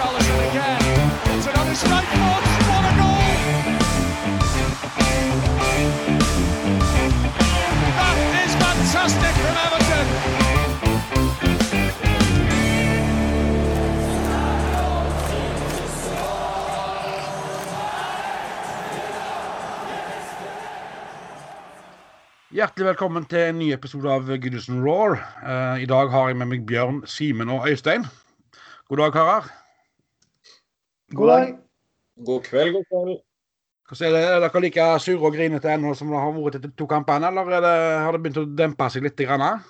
Richarlison again. It's another strike force. What a goal! That is fantastic from Everton. Hjertelig velkommen til en ny episode av Goodison Roar. Uh, I dag har jeg med meg Bjørn, Simen og Øystein. God dag, karer. God dag. God kveld, god kveld. Hvordan er det? Er dere like sure og grinete ennå som det har vært etter to kampene, eller er det, har det begynt å dempe seg litt? Grann?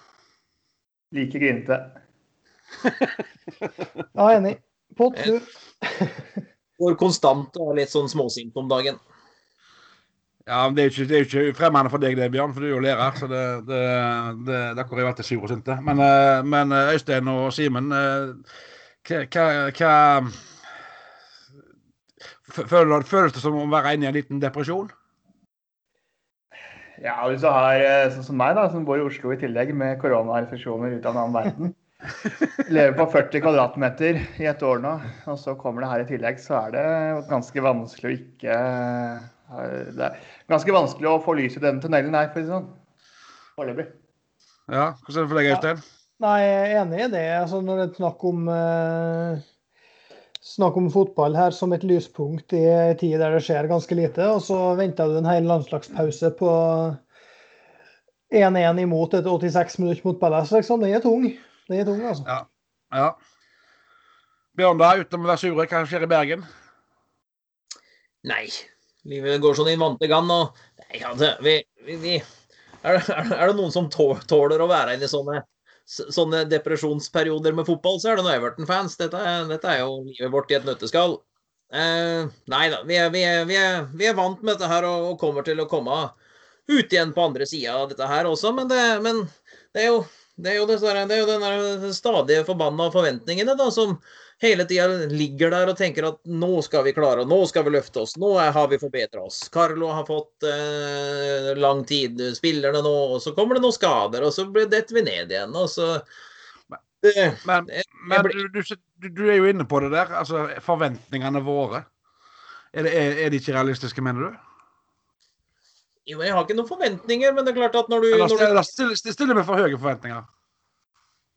Like grinete. Ja, enig. På tur. Går konstant og er litt sånn småsint om dagen. Ja, men det er jo ikke, ikke fremmede for deg, det, Bjørn, for du er jo lærer. Så det, det, det, dere har jo vært sure og sinte. Men, eh, men eh, Øystein og Simen, eh, hva Føler, føles det som å være inne i en liten depresjon? Ja, hvis du har eh, sånn som meg, da, som bor i Oslo i tillegg med koronarestriksjoner ut av en annen verden. Lever på 40 kvadratmeter i et år nå, og så kommer det her i tillegg, så er det ganske vanskelig å ikke eh, Det er ganske vanskelig å få lys i denne tunnelen her, for å si det sånn. Foreløpig. Ja, hvordan er det for deg, Øystein? Nei, jeg er enig i det. Altså, når det er snakk om eh, snakk om fotball her som et lyspunkt i en tid der det skjer ganske lite, og så venter du en hel landslagspause på 1-1 imot et 86 minutter mot Palace. Liksom. Den er tung. Den er tung, altså. Ja. ja. Bjørn, da, uten å være sure, hva skjer i Bergen? Nei, livet går sånn i vante gann, og Nei, altså, vi, vi, vi er, det, er det noen som tåler å være inne i sånne, sånne depresjonsperioder med fotball, så er det noe Everton-fans. Dette, dette er jo livet vårt i et nøtteskall. Eh, nei da, vi er, vi, er, vi, er, vi er vant med dette her og, og kommer til å komme ut igjen på andre sida av dette her også, men det, men det er jo det er jo, dessverre, er den stadige forbanna forventningene da, som hele tida ligger der og tenker at nå skal vi klare, og nå skal vi løfte oss, nå har vi forbedra oss. Carlo har fått eh, lang tid, spillerne nå, og så kommer det noen skader, og så blir- detter vi ned igjen. og så det, Men, men du, du, du- er jo inne på det der. Altså, forventningene våre. Er, det, er, er de ikke realistiske, mener du? Jo, jeg har ikke noen forventninger, men det er klart at når du, Eller stiller vi for høye forventninger?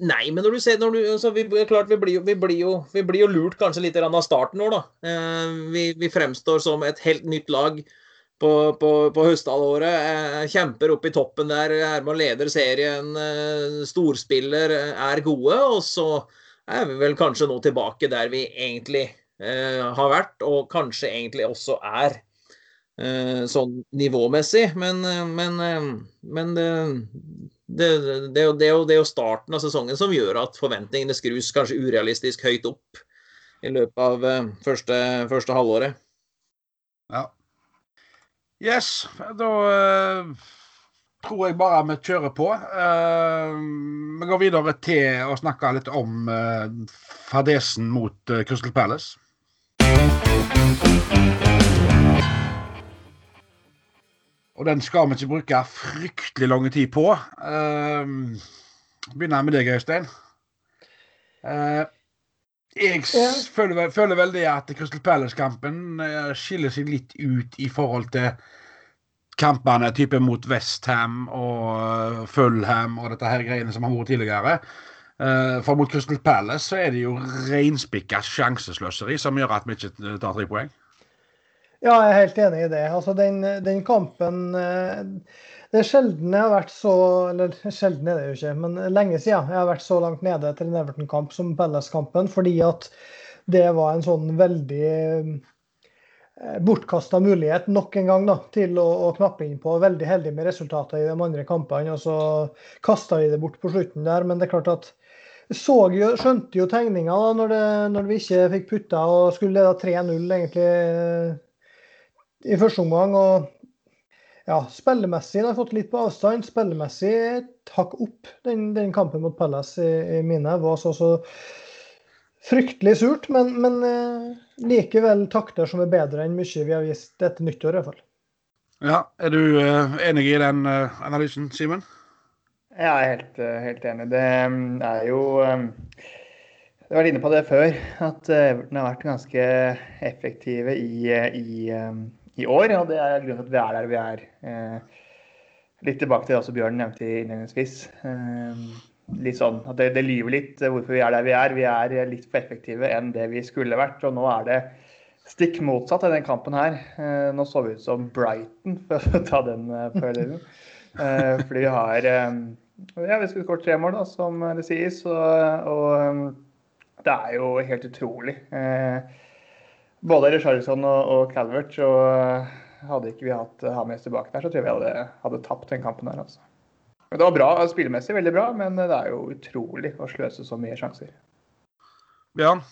Nei, men når du ser når du, altså, vi, klart, vi, blir jo, vi, blir jo, vi blir jo lurt kanskje litt av starten nå, da. Eh, vi, fremstår som et helt nytt lag på, på, på høsthalvåret. Eh, kjemper opp i toppen der, er med og leder serien. Eh, storspiller, er gode. Og så er vi vel kanskje nå tilbake der vi egentlig eh, har vært, og kanskje egentlig også er. sånn nivåmessig, men, men, men det, det, det, er jo, starten av sesongen som gjør at forventningene skrus kanskje urealistisk høyt opp i løpet av eh, første, første halvåret. Ja. Yes, da uh, tror jeg bare vi kjører på. Uh, vi går videre til å snakke litt om uh, fadesen mot Crystal Palace. Og den skal vi ikke bruke fryktelig lang tid på. Uh, begynner med deg, Øystein. Uh, jeg Ja. føler, føler vel det at Crystal Palace-kampen eh, skiller seg litt ut i forhold til kampene type mot Westham og eh, Fulham og dette her greiene som har vært tidligere. Eh, for mot Crystal Palace så er det jo reinspikka sjansesløseri som gjør at vi ikke tar tre poeng. Ja, jeg er helt enig i det. Altså, den, den kampen eh, Det er sjelden jeg har vært så Eller sjelden er det jo ikke, men lenge siden jeg har vært så langt nede til en Everton-kamp som Palace-kampen, fordi at det var en sånn veldig eh, bortkasta mulighet nok en gang da, til å, å knappe inn på. Veldig heldig med resultatet i de andre kampene, og så kasta vi det bort på slutten der. Men det er klart at så jo, skjønte jo tegninga da, når, det, når vi ikke fikk putta og skulle lede 3-0 egentlig eh, i første omgang. Og ja, spillemessig har fått litt på avstand. Spillemessig et hakk opp den, den kampen mot Palace i, i mine. var så, så fryktelig surt, men, men eh, likevel takter som er bedre enn mye vi har vist etter nyttår, i hvert fall. Ja, Er du eh, enig i den eh, analysen, Simen? Jeg er helt, eh, helt enig. Det mm, er jo Jeg har vært inne på det før, at eh, Everton har vært ganske effektive i, eh, i, i år. Og det er grunnen til at vi er der vi er. Eh, Litt tilbake til det også Bjørn nevnte innledningsvis. Eh, Litt sånn at det, det lyver litt eh, hvorfor vi er der vi er. Vi er eh, litt for effektive enn det vi skulle vært. Og nå er det stikk motsatt av den kampen her. Eh, Nå så vi ut som Brighton, for å ta den eh, parallellen. Eh, fordi vi har eh, Ja, vi skulle skåret tre mål, da, som det sies. Og, og det er jo helt utrolig. Både Richarlison og, og Calvert. Og hadde ikke vi hatt Hames tilbake der, så tror jeg vi hadde, hadde tapt den kampen der. altså. Det var bra, spillemessig veldig bra, men det er jo utrolig å sløse så mye sjanser. Bjørn,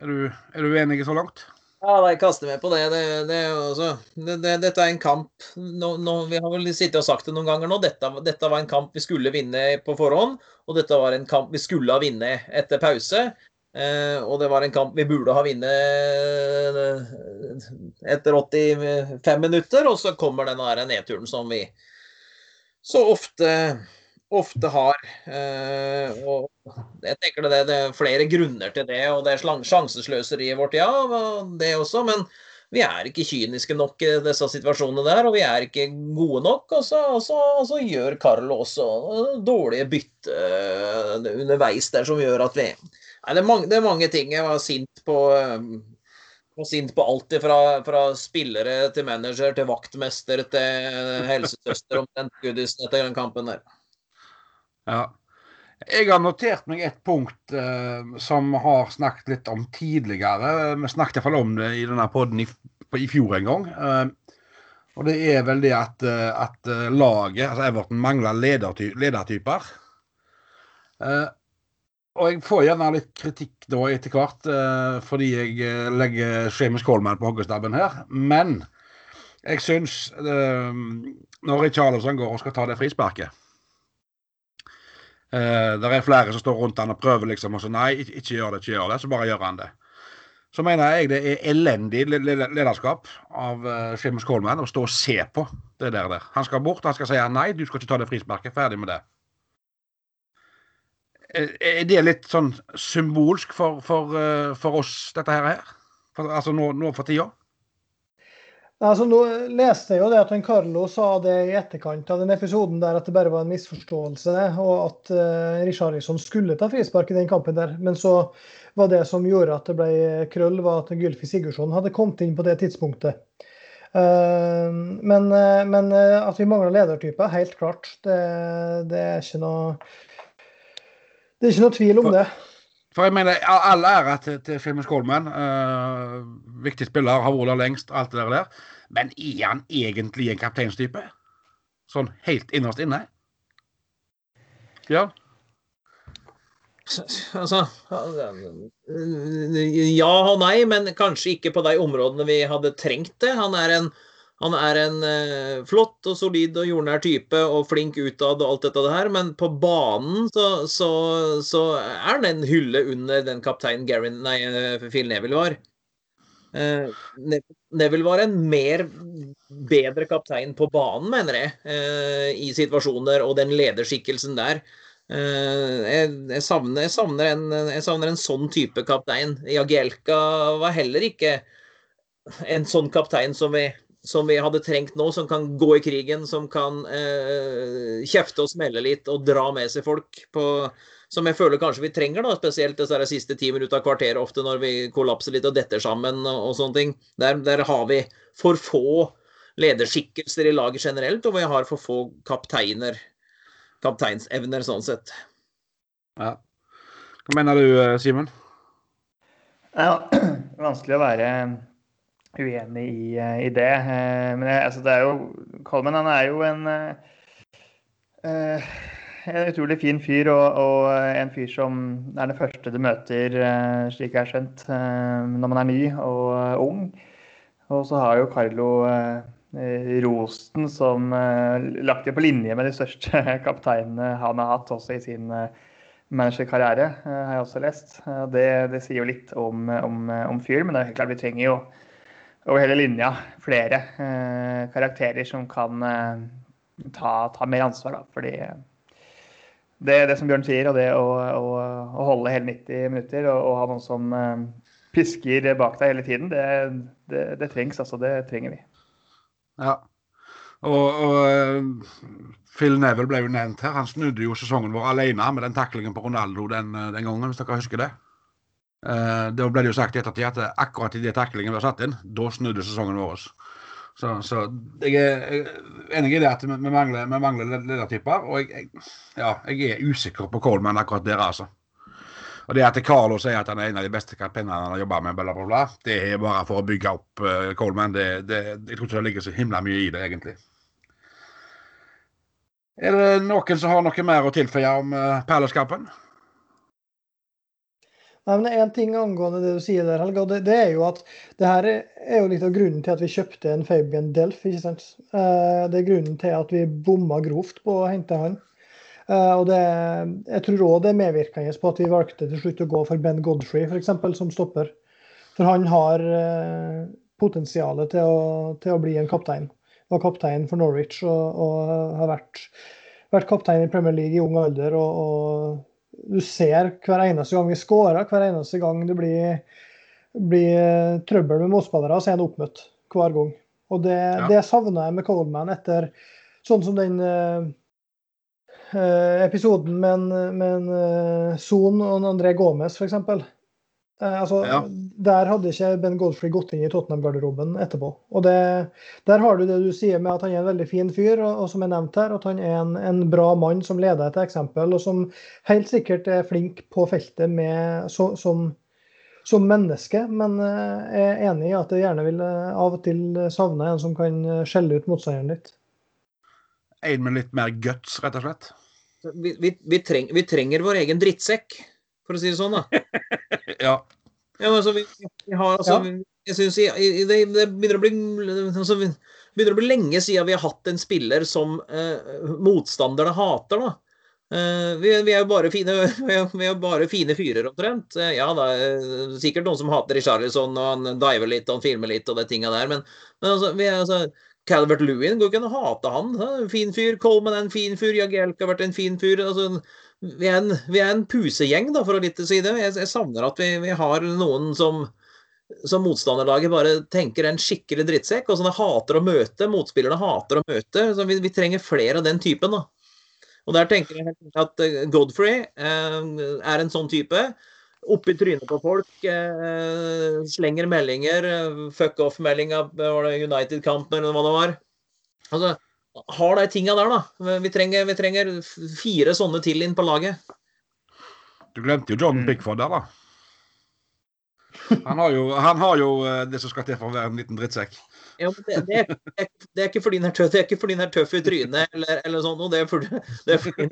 er du, er du enig så langt? Ja, jeg kaster meg på det. Det, det, også, det, dette er en kamp nå, nå, Vi har vel sittet og sagt det noen ganger nå. Dette, dette, var en kamp vi skulle vinne på forhånd. Og dette var en kamp vi skulle ha vunnet etter pause. Eh, og det var en kamp vi burde ha vunnet eh, etter 85 minutter. Og så kommer den der nedturen som vi så ofte ofte har. Eh, og jeg tenker det, det, er flere grunner til det, og det er sjansesløseriet vårt, ja, det også. Men vi er ikke kyniske nok i disse situasjonene der, og vi er ikke gode nok. Og så, og så, og så gjør Carlo også dårlige bytte underveis der som gjør at vi Nei, det er mange, det er mange ting. Jeg var sint på eh, var sint på alt fra, fra, spillere til manager til vaktmester til helsesøster omtrent Gudisen etter den kampen der. Ja. Jeg har notert meg et punkt eh, som har snakket litt om tidligere. Vi snakket iallfall om det i denne poden i, i, fjor en gang. Eh, og det er vel det at, eh, at eh, laget, altså Everton, mangler lederty ledertyper. Eh, og jeg får gjerne litt kritikk da etter hvert, eh, fordi jeg legger Seamus Coleman på hoggestabben her. Men jeg syns når Charlesson går og skal ta det frisparket eh, det er flere som står rundt han og prøver liksom og så nei, ikke, gjør det, ikke gjør det. Så bare gjør han det. Så mener jeg det er elendig lederskap av uh, Seamus Coleman å stå og se på det der. der. Han skal bort, han skal si nei, du skal ikke ta det frisparket. Ferdig med det. Er det litt sånn symbolsk for, for, uh, for oss, dette her? For, altså nå, nå for tida? Altså, nå leste jeg jo det at Carlo sa det i etterkant av den episoden der at det bare var en misforståelse, og at uh, Richarlison skulle ta frispark i den kampen der. Men så var det som gjorde at det ble krøll, var at Gylfi Sigurdsson hadde kommet inn på det tidspunktet. Uh, men, uh, men at vi mangler ledertyper, helt klart. Det, det, er ikke noe Det er ikke noe tvil om det. For jeg mener, All ære til, til Filmen Skålmann. Uh, viktig spiller, har vært der lengst, alt det der. Men er han egentlig en kapteinstype? Sånn helt innerst inne? Ja. Altså Ja og nei, men kanskje ikke på de områdene vi hadde trengt det. Han er en han er en eh, flott og solid og jordnær type og flink utad og alt dette her, men på banen så, så, så er han en hylle under den kapteinen Garin, nei, eh, Phil Neville var. Eh, Neville var en mer bedre kaptein på banen, mener jeg, eh, i situasjoner og den lederskikkelsen der. Eh, jeg, jeg, savner, jeg, savner en, jeg, savner, en, sånn type kaptein. Jagielka var heller ikke en sånn kaptein som vi som vi hadde trengt nå, som kan gå i krigen, som kan eh, kjefte og smelle litt og dra med seg folk på Som jeg føler kanskje vi trenger, da, spesielt disse siste ti minutter av kvarteret, ofte når vi kollapser litt og detter sammen og, og sånne ting. Der, der, har vi for få lederskikkelser i laget generelt, og vi har for få kapteiner. Kapteinsevner, sånn sett. Ja. Hva mener du, eh, Simen? Ja, vanskelig å være uenig i, eh, i det. Eh, men altså, det er jo Colman han er jo en, uh, en utrolig fin fyr, og, og, en fyr som er den første du møter, slik jeg har skjønt, når man er ny og ung. Og så har jo Carlo Rosten som lagt det på linje med de største kapteinene han har hatt også i sin managerkarriere, har jeg også lest. Det, det sier jo litt om, om, om fyren, men det er helt klart vi trenger jo over hele linja flere eh, karakterer som kan eh, ta, ta, mer ansvar. Da. Fordi det, det som Bjørn sier, og det å, å, å holde hele 90 minutter og, og ha noen som eh, pisker bak deg hele tiden, det, det, det, trengs. Altså. Det trenger vi. Ja. Og, og eh, Phil Neville ble jo nevnt her. Han snudde jo sesongen vår alene med den taklingen på Ronaldo den, den gangen, hvis dere husker det? Uh, da ble det jo sagt ettertid at akkurat i det taklingen har satt inn, da snudde sesongen vår. Så, så jeg er enig i det at vi mangler, vi mangler ledertyper. Og jeg, ja, jeg er usikker på Coleman akkurat der, altså. Og det at Carlo sier at han er en av de beste kapteinene han har jobba med, bla, bla, bla, det er bare for å bygge opp uh, Coleman. Det, det, jeg tror ikke det ligger så himla mye i det, egentlig. Er det noen som har noe mer å tilføye om uh, Palace-kampen? Nei, men En ting angående det du sier der, Helga, det, det, er jo at det her er jo litt av grunnen til at vi kjøpte en Fabian Delf. ikke sant? Eh, det er grunnen til at vi bomma grovt på å hente han. Eh, og det, jeg tror òg det er medvirkende på at vi valgte til slutt å gå for Ben Godfrey for eksempel, som stopper. For han har eh, potensialet til å, til å bli en kaptein. Var kaptein for Norwich og, og har vært, vært, kaptein i Premier League i ung alder. og, og du ser hver eneste gang vi skårer, hver eneste gang det blir, blir eh, trøbbel med motspillere, så er han oppmøtt hver gang. Og det, ja. det savner jeg med Coleman etter sånn som den eh, episoden med en, med en uh, Son og André Gomez, f.eks. Eh, altså, ja. Der hadde ikke Ben Goldfrey gått inn i Tottenham-garderoben etterpå. Og det, Der har du det du sier med at han er en veldig fin fyr, og, og som er nevnt her, at han er en, en, bra mann som leder etter eksempel, og som helt sikkert er flink på feltet med, så, som, som, menneske. Men eh, jeg er enig i at jeg gjerne vil eh, av og til savne en som kan skjelle ut motstanderen litt. En med litt mer guts, rett og slett? Vi, vi, vi, treng, vi trenger vår egen drittsekk for å si det sånn, da. ja. ja men altså, vi, vi har altså ja. Jeg syns det, det, begynner å bli altså, begynner å bli lenge siden vi har hatt en spiller som eh, motstanderne hater, da. Eh, vi, vi, er jo bare fine, vi er, vi er bare fine fyrer, omtrent. Eh, ja, det er sikkert noen som hater Richarlison, og han diver litt og han filmer litt og de tinga der, men, men altså, vi er, altså, Calvert Lewin går ikke an å hate han. en fin fyr. Coleman er en fin fyr. Jagielka har vært en fin fyr. Altså, vi er en, vi er en pusegjeng, da, for å litt si det. Jeg, jeg savner at vi, vi, har noen som, som motstanderlaget bare tenker en skikkelig drittsekk, og som de hater å møte. Motspillerne hater å møte. så Vi, vi trenger flere av den typen. da. Og Der tenker jeg at eh, Godfrey eh, er en sånn type. Oppi trynet på folk, eh, slenger meldinger. Eh, fuck off-melding av United-kampen eller hva det var. Altså, har de tinga der, da. Vi trenger, vi trenger, fire sånne til inn på laget. Du glemte jo John mm. Pickford der, da. Han har, jo, han har jo eh, det som skal til for å være en liten drittsekk. Ja, men det, det, er, det, er, ikke fordi han er tøff, det er ikke fordi han er tøff i trynet eller, eller sånn noe. Det er fordi, det er fordi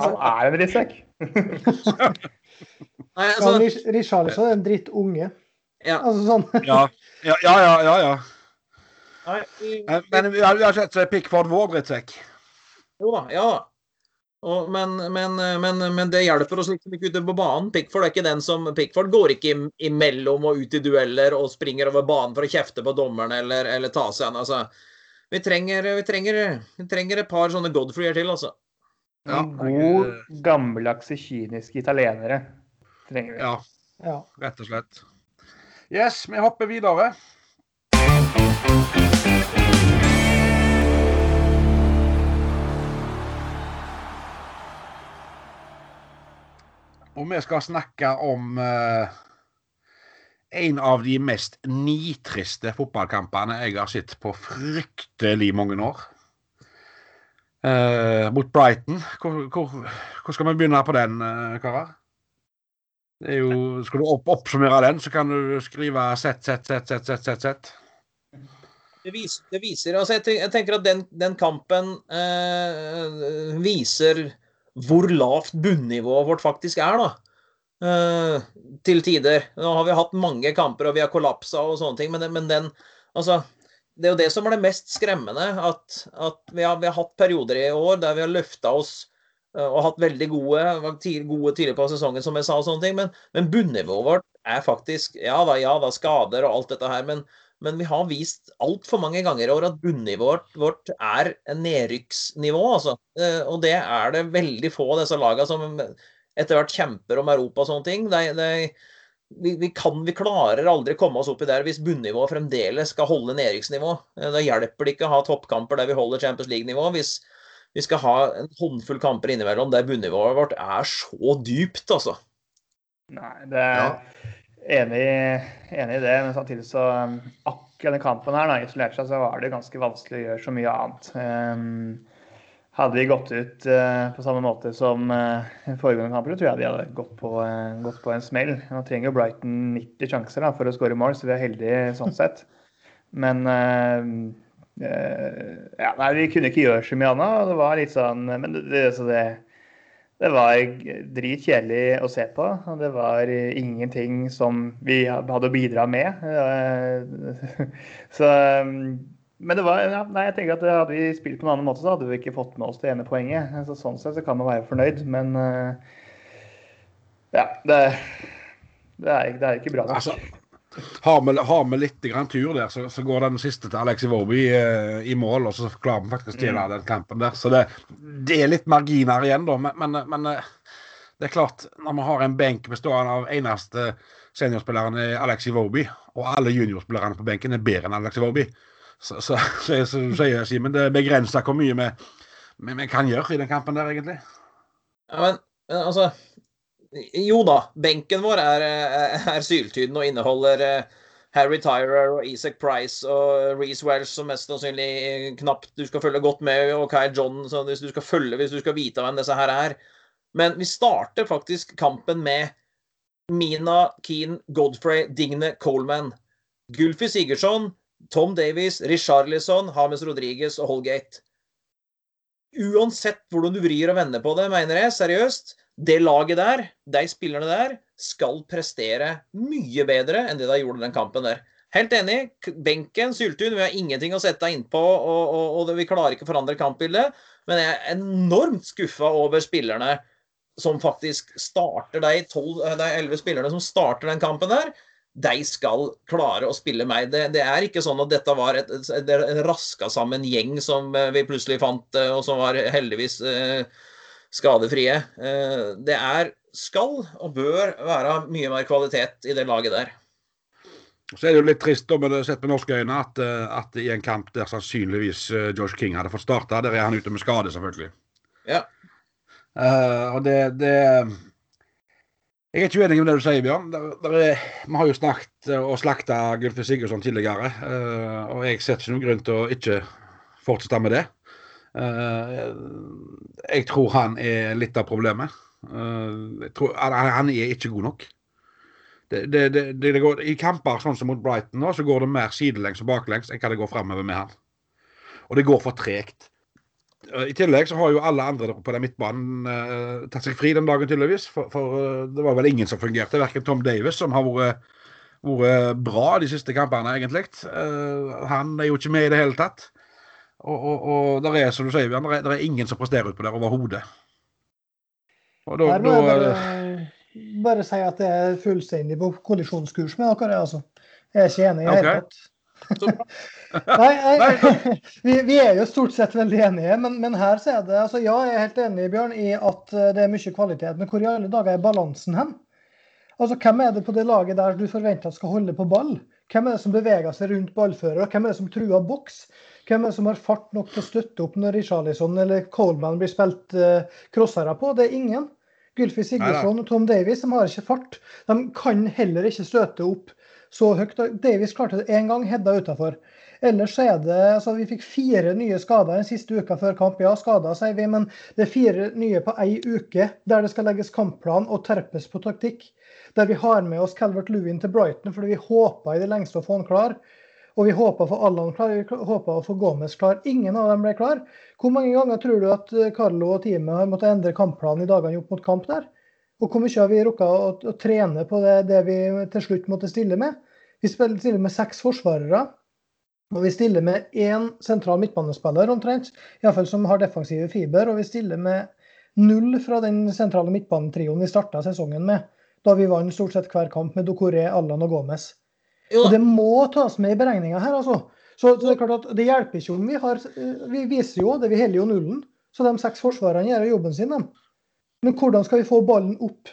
Han er en drittsekk. Nei, altså, ja, Richarlison er en drittunge. Ja. Altså sånn. ja. ja, ja, ja, ja. Nei, men vi har, er har sett Pickford vår drittsekk. Jo da, ja. Og, men, men, men, men, det hjelper oss liksom ikke ute på banen. Pickford er ikke den som Pickford går ikke imellom og ut i dueller og springer over banen for å kjefte på dommeren eller, eller ta seg en. Altså, vi, trenger, vi, trenger, vi trenger et par sånne Godfreyer til, altså. Ja, God, gammeldagse, kyniske italienere trenger vi. Ja, ja, rett og slett. Yes, vi hopper videre. Og vi skal snakke om uh, en av de mest nitriste fotballkampene jeg har sett på fryktelig mange år. Uh, mot Brighton. Hvor, hvor, hvor, skal vi begynne på den, uh, karer? Det er jo, skal du opp, oppsummere den, så kan du skrive sett, sett, sett, sett, sett, sett, sett. Det viser, det viser altså jeg, tenker at den, den kampen eh, viser hvor lavt bunnivået vårt faktisk er, da. Uh, til tider. Nå har vi hatt mange kamper og vi har kollapsa og sånne ting, men, men den Altså, det er jo det som er det mest skremmende. At, at vi, har, vi, har, hatt perioder i år der vi har løfta oss uh, og hatt veldig gode, gode tidlig på sesongen, som jeg sa, og sånne ting. Men, men bunnivået vårt er faktisk Ja da, ja da, skader og alt dette her. men men vi har vist altfor mange ganger i år at bunnivået vårt er nedrykksnivå. Altså. Eh, og det er det veldig få av disse lagene som etter hvert kjemper om Europa og sånne ting. Det, det, vi, vi, kan, vi, klarer aldri komme oss opp i der hvis bunnivået fremdeles skal holde nedrykksnivå. Eh, da hjelper det ikke å ha toppkamper der vi holder Champions League-nivå. Hvis vi skal ha en håndfull kamper innimellom der bunnivået vårt er så dypt, altså. Nei, det er... Ja Enig, enig, i det, men samtidig så um, akkurat denne kampen her, da, isolert seg, så var det ganske vanskelig å gjøre så mye annet. Um, hadde vi gått ut uh, på samme måte som uh, foregående kamper, tror jeg de hadde gått på, uh, gått på en smell. Nå trenger jo Brighton 90 sjanser da, for å skåre mål, så vi er heldige sånn sett. Men ja, nei, vi kunne ikke gjøre så mye annet. Det var litt sånn Men det, det, det det var dritkjedelig å se på. og Det var ingenting som vi hadde å bidra med. Så, men det var, ja, nei, jeg tenker at hadde vi spilt på en annen måte, så hadde vi ikke fått med oss det ene poenget. Så sånn sett så kan man være fornøyd, men ja, det, det, er, det er, ikke bra. Altså, har vi, har vi litt grann tur der, så, så, går den siste til Alexi Iwobi eh, i mål, og så klarer vi faktisk å mm. den kampen der. Så det, det, er litt marginer igjen, da. Men, men, men, eh, det er klart, når vi har en benk bestående av eneste seniorspilleren er Alex Iwobi, og alle juniorspillerne på benken er bedre enn Alexi Iwobi, så, så, så, så sier Simen det begrenser hvor mye vi, vi, vi, kan gjøre i den kampen der, egentlig. Ja, men, men altså jo da, benken vår er, er syltynn og inneholder eh, Harry Tyrer og Isaac Price og Reece Welsh som mest sannsynlig knapt du skal følge godt med, og Kai John hvis du skal følge, hvis du skal vite hvem disse her er. Men vi starter faktisk kampen med Mina, Keane, Godfrey, Digne, Coleman. Gulfi Sigurdsson, Tom Davies, Richarlison, Hames Rodriguez og Holgate. Uansett hvordan du vrir og vender på det, mener jeg seriøst, det laget der, de spillerne der, skal prestere mye bedre enn det de gjorde den kampen der. Helt enig. Benken, Syltun, vi har ingenting å sette innpå, og, og, og vi klarer ikke å forandre kampbildet. Men jeg er enormt skuffa over spillerne som faktisk starter 12, de 11 spillerne som starter den kampen der. De skal klare å spille meg. Det, det er ikke sånn at dette var et, et, en raska sammen gjeng som eh, vi plutselig fant, eh, og som var heldigvis eh, skadefrie. Det er, skal og bør være mye mer kvalitet i det laget der. Så er det jo litt trist da, med det sett med norske øyne at, at, i en kamp der sannsynligvis Josh King hadde fått starta, der er han ute med skade, selvfølgelig. Ja. Uh, og det, det, Jeg er ikke uenig med det du sier, Bjørn. Der, der er, vi har jo snakket og slakta Gylfi Sigurdsson tidligere. Uh, og jeg ser ikke noen grunn til å ikke fortsette med det. Eh, jeg tror han er litt av problemet. Eh, tror, han er ikke god nok. Det, det, det, går, I kamper sånn som mot Brighton nå, så går det mer sidelengs og baklengs enn hva det går framover med han. Og det går for tregt. Eh, I tillegg så har jo alle andre på den midtbanen uh, tatt seg fri den dagen, tydeligvis. For, for uh, det var vel ingen som fungerte. Verken Tom Davis, som har vært, vært bra de siste kampene, egentlig. Uh, han er jo ikke med i det hele tatt. Og, og, og der er, som du sier, der er, der er ingen som presterer utpå der overhodet. Her må jeg bare, bare, si at det er fullstendig på kollisjonskurs med dere. altså. Jeg er ikke enig i det hele tatt. nei, nei vi, vi, er jo stort sett veldig enige, men, men her så er det altså Ja, jeg er helt enig Bjørn, i at eh, det er mye kvalitet, men hvor i alle dager er balansen hen? Altså, Hvem er det på det laget der du forventer skal holde på ball? Hvem er det som beveger seg rundt ballfører? Hvem er det som truer boks? Hvem er det som har fart nok til å støtte opp når Richarlison eller Coleman blir spilt uh, crossere på? Det er ingen. Gylfi Sigurdsson og Tom Davies de har ikke fart. De kan heller ikke støte opp så høyt. Davies klarte det én gang, Hedda utafor. Ellers er det altså Vi fikk fire nye skader den siste uka før kamp. Ja, skader, sier vi, men det er fire nye på ei uke der det skal legges kampplan og terpes på taktikk. Der vi har med oss Calvert Lewin til Brighton fordi vi håpa i det lengste å få han klar. Og vi håpa å få Allan klar, vi håpa å få Gomez klar. Ingen av dem ble klar. Hvor mange ganger tror du at eh, Carlo og teamet har måttet endre kampplanen i dagene opp mot kamp der? Og hvor mye har vi rukket å, å, trene på det, det, vi til slutt måtte stille med? Vi stiller med seks forsvarere. Og vi stiller med én sentral midtbanespiller omtrent, iallfall som har defensive fiber. Og vi stiller med null fra den sentrale midtbanetrioen vi starta sesongen med, da vi vant stort sett hver kamp med Dokoré, Allan og Gomez. Og det må tas med i beregninga her, altså. Så, det er klart at det hjelper ikke om vi har Vi viser jo det, vi heller jo nullen. Så de seks forsvarerne gjør jobben sin, dem. Men hvordan skal vi få ballen opp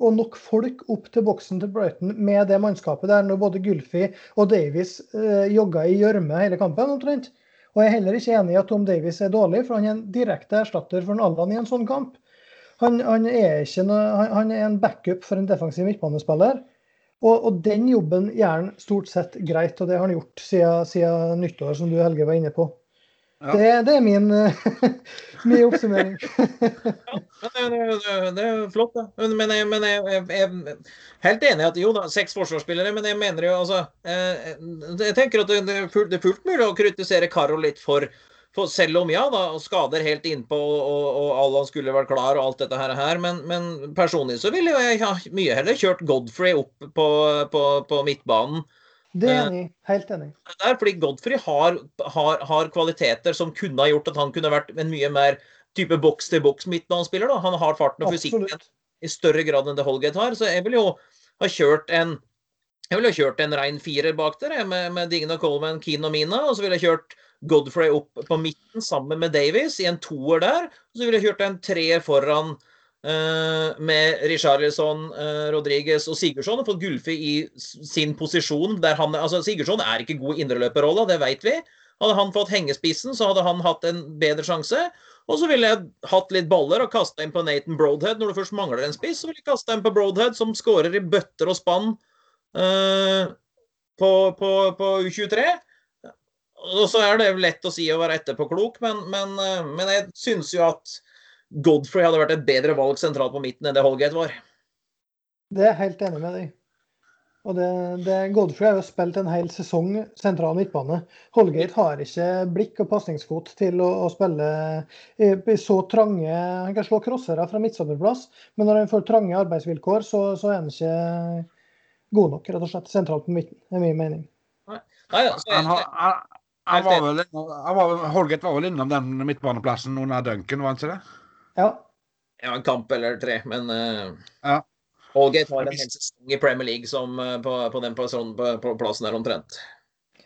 og nok folk opp til boksen til Brighton med det mannskapet der når både Gulfi og Davies eh, jogga i gjørme hele kampen omtrent? Og jeg er heller ikke enig i at Tom Davies er dårlig, for han er en direkte erstatter for Allan i en sånn kamp. Han, han, er noe, han, han, er en backup for en defensiv midtbanespiller. Og, og, den jobben gjør han stort sett greit, og det har han gjort siden, siden nyttår, som du Helge var inne på. Ja. Det, det, er min, min oppsummering. ja, det, det, det, er flott, da. Men, jeg, men jeg, jeg, jeg, helt enig i at jo da, seks forsvarsspillere, men jeg mener jo altså Jeg, jeg tenker at det, er fullt, fullt mulig å kritisere Karo litt for for selv om ja, da, skader helt innpå, og, og Allan skulle vært klar og alt dette her, men, men personlig så ville jeg ha mye heller kjørt Godfrey opp på, på, på midtbanen. Det er enig. Helt enig. Det er fordi Godfrey har, har, har, kvaliteter som kunne ha gjort at han kunne vært en mye mer type boks-til-boks midtbanespiller. Han har farten og fysikken i større grad enn det Holgate har. Så jeg ville jo ha kjørt en jeg ville ha kjørt en rein firer bak der, med, med Digno Coleman, Keane og Mina. Og så ville jeg kjørt Godfrey opp på midten sammen med Davies i en toer der. Og så ville jeg kjørt en treer foran med Richarlison, Rodriges Rodriguez og Sigurdsson og fått Gulfi i sin posisjon. han, altså Sigurdsson er ikke god i indreløperrolla, det vet vi. Hadde han fått hengespissen, så hadde han hatt en bedre sjanse. Og så ville jeg hatt litt baller og kasta inn på Nathan Broadhead. Når du først mangler en spiss, så ville jeg kasta inn på Broadhead, som skårer i bøtter og spann uh, på, på, på U23. Og så er det lett å si å være etterpåklok, men, men, uh, men jeg syns jo at Godfrey hadde vært et bedre valg sentralt på midten enn det Holgate var. Det er jeg helt enig med deg og det, det, Godfrey har jo spilt en hel sesong sentral midtbane. Holgate har ikke blikk og pasningsfot til å, å, spille i, i, så trange Han kan slå crossere fra midtstopperplass, men når han får trange arbeidsvilkår, så, så, er han ikke god nok rett og slett sentralt på midten. Det er min mening. Nei, Nei, altså, han, har, han var vel, han var, Holgate var vel innom den midtbaneplassen under Duncan, var han ikke det? Ja. ja. En kamp eller tre, men uh, ja. Holgate har en hel sesong i Premier League som, uh, på, på, den plassen, på, på plassen der omtrent.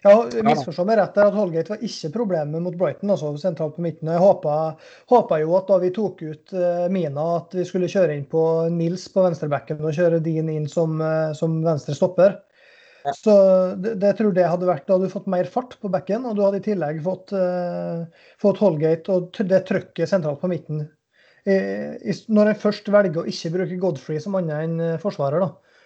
Ja, misforstå meg rett der at Holgate var ikke problemet mot Brighton, altså sentralt på midten. Jeg håpa jo at da vi tok ut uh, Mina, at vi skulle kjøre inn på Nils på venstrebacken og kjøre Dean inn som, som venstre stopper. Så det, det, tror det hadde vært, Da hadde du fått mer fart på bekken, og du hadde i tillegg fått, uh, fått Holgate og det trøkket sentralt på midten. I, når jeg først velger å ikke bruke Godfrey som annet enn uh, forsvarer, da,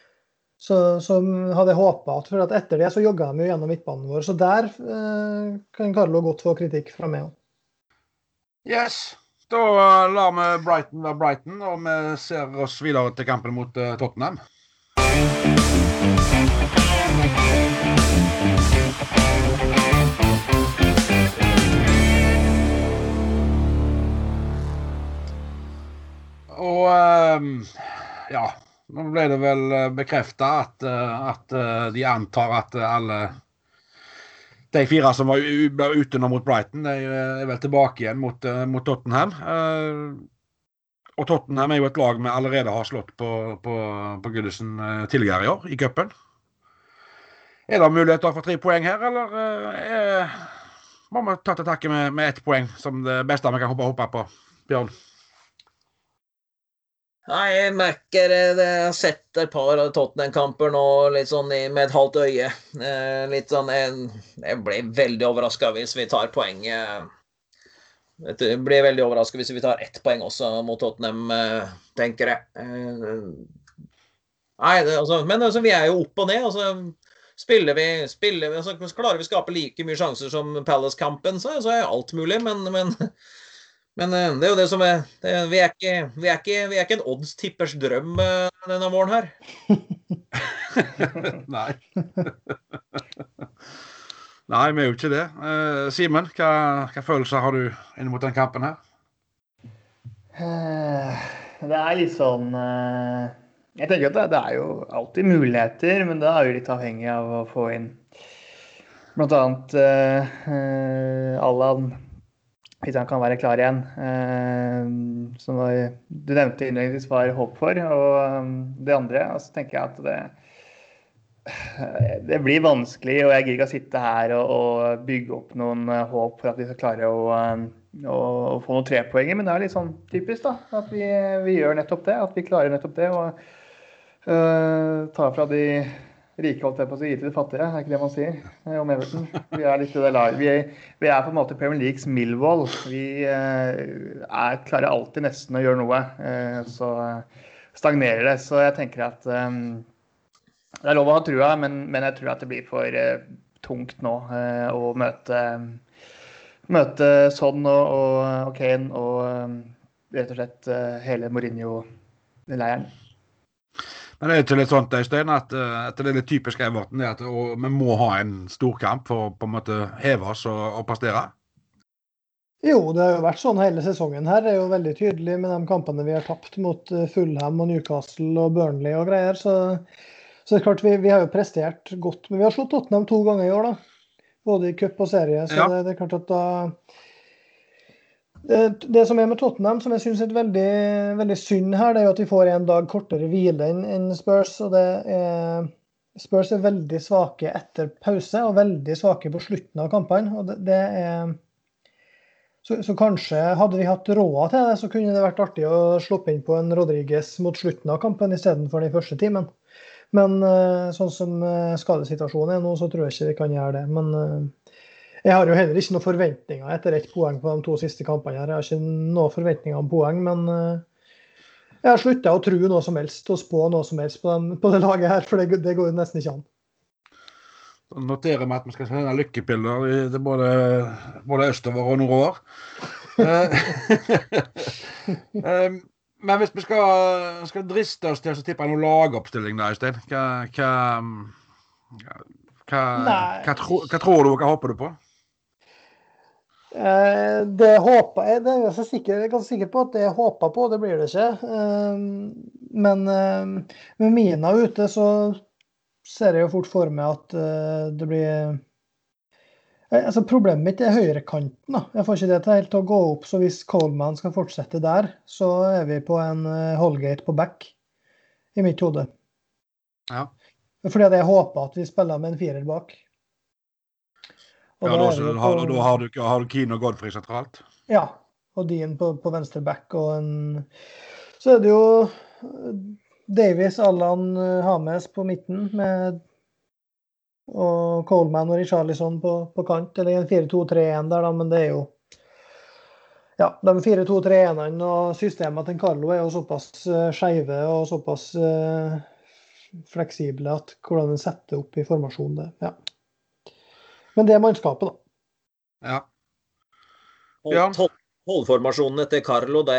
så, så, hadde jeg håpa at for at etter det så jogga de jo gjennom midtbanen vår. Så der eh, kan Carlo godt få kritikk fra meg òg. Yes. Da lar vi Brighton være Brighton, og vi ser oss videre til kampen mot Tottenham. Og ehm, ja, nå ble det vel eh, bekrefta at, eh, at, eh, de antar at alle de fire som var ute nå mot Brighton, de er vel tilbake igjen mot, mot Tottenham. Og Tottenham er jo et lag vi allerede har slått på, på, på Goodison tidligere i år, i cupen. Er det muligheter for tre poeng her, eller er, må vi ta til takke med, med ett poeng som det beste vi kan håpe på, Bjørn? Nei, jeg merker det. Jeg har sett et par Tottenham-kamper nå litt sånn med et halvt øye. Eh, litt sånn Jeg, jeg blir veldig overraska hvis vi tar poenget. Jeg blir veldig overraska hvis vi tar ett poeng også mot Tottenham, eh, tenker jeg. Eh, nei, det, altså, men altså, vi er jo opp og ned. altså Spiller vi, spiller vi altså, Klarer vi å skape like mye sjanser som Palace-kampen, så, så, er alt mulig. Men, men men eh, det er jo det som er det, vi, er ikke, vi, er ikke, vi, er ikke, en oddstippers drøm eh, denne våren her. Nei. Nei, vi er jo ikke det. Uh, Simen, hva, hva, følelser har du inn mot den kampen her? det er litt sånn Jeg tenker at det, det, er jo alltid muligheter, men det er jo litt avhengig av å få inn bl.a. Uh, Allan hvis han kan være klar igjen. Eh, som du nevnte innledningsvis var håp for. Og um, det andre, så tenker jeg at det det blir vanskelig, og jeg gidder ikke å sitte her og, og, bygge opp noen uh, håp for at vi skal klare å, å, å få noen trepoenger. Men det er litt sånn typisk da, at vi, vi, gjør nettopp det. At vi klarer nettopp det. Og uh, tar fra de rike holdt jeg på å gi til de fattige, er ikke det man sier eh, om Everton? Vi er litt i det laget. Vi, vi, er på en måte Premier Leagues Millwall. Vi eh, er, klarer alltid nesten å gjøre noe. Eh, så stagnerer det. Så jeg tenker at um, Det er lov å ha trua, men, men jeg tror at det blir for uh, tungt nå uh, å møte, møte Son og, og, og Kane og um, rett og slett hele Mourinho-leiren. Men det er ikke litt sånn, Øystein, at, at, det er litt typisk Everton at vi må ha en storkamp for å på en måte heve oss og, og prestere? Jo, det har jo vært sånn hele sesongen her. Det er jo veldig tydelig med de kampene vi har tapt mot Fulham og Newcastle og Burnley og greier. Så, så det er klart vi, vi, har jo prestert godt. Men vi har slått Tottenham to ganger i år, da. Både i cup og serie. Så ja. det, det, er klart at da det, som er med Tottenham, som jeg syns er veldig, veldig, synd her, det er jo at vi får en dag kortere hvile enn Spurs. og det er Spurs er veldig svake etter pause og veldig svake på slutten av kampene. og det, det er så, så, kanskje hadde vi hatt råd til det, så kunne det vært artig å sluppe inn på en Rodriges mot slutten av kampen istedenfor den første timen. Men uh, sånn som uh, skadesituasjonen er nå, så tror jeg ikke vi kan gjøre det. Men uh, jeg har jo heller ikke noen forventninger etter ett poeng på de to siste kampene. her. Jeg har ikke noen forventninger om poeng, men jeg har slutta å tro noe som helst og spå noe som helst på, den, på det laget her, for det, det går jo nesten ikke an. Da noterer vi at vi skal sende lykkepiller til både, både østover og nordover. um, Men hvis vi skal, skal driste oss til å tippe noen lagoppstilling, der, Øystein hva, hva, hva, hva, hva tror du, hva håper du på? Eh, det håper jeg det er jeg, sikker, er ganske sikker på at det jeg håper på, det blir det ikke. Eh, men eh, med Mina ute så ser jeg jo fort for meg at det blir altså Problemet mitt er høyrekanten. da. Jeg får ikke det til helt å gå opp. Så hvis Coleman skal fortsette der, så er vi på en Holgate på back i mitt hode. Ja. Fordi jeg håper at vi spiller med en firer bak. Ja, da, da, har, da har, du, har du Keane og Godfrey sentralt? Ja. Og Dean på, på venstre back og en Så er det jo eh, Davies, Allan, Hames på midten med og Coleman og Richarlison på, på kant, eller en 4-2-3-1 der, da, men det er jo ja, De 4-2-3-1-ene og systemene til Carlo er jo såpass uh, skeive og såpass uh, fleksible at hvordan en setter opp i formasjonen, det ja. Men det er mannskapet, da. Ja. ja. Holdformasjonene til Carlo, det,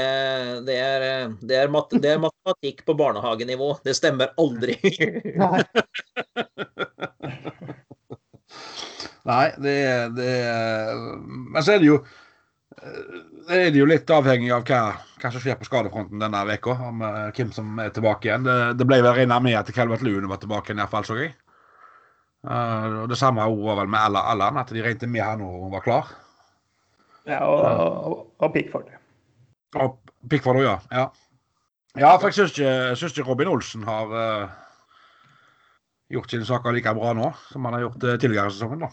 det, er, det, er mat, det, er, matematikk på barnehagenivå. Det stemmer aldri. Nei. Nei, det, det Men så er det jo det er jo litt avhengig av hva, hva som skjer på skadefronten denne uka. Om uh, hvem som er tilbake igjen. Det, det ble vel regna med at Calvert Lune var tilbake, igjen, iallfall, så jeg. Uh, og Det samme var vel med Allan, at de regnet med han når hun var klar. Ja, og, og, og Pickford. Og Pickford òg, ja. ja. Ja, for jeg syns ikke, ikke, Robin Olsen har uh, gjort sine saker like bra nå som han har gjort uh, tidligere i sesongen. da.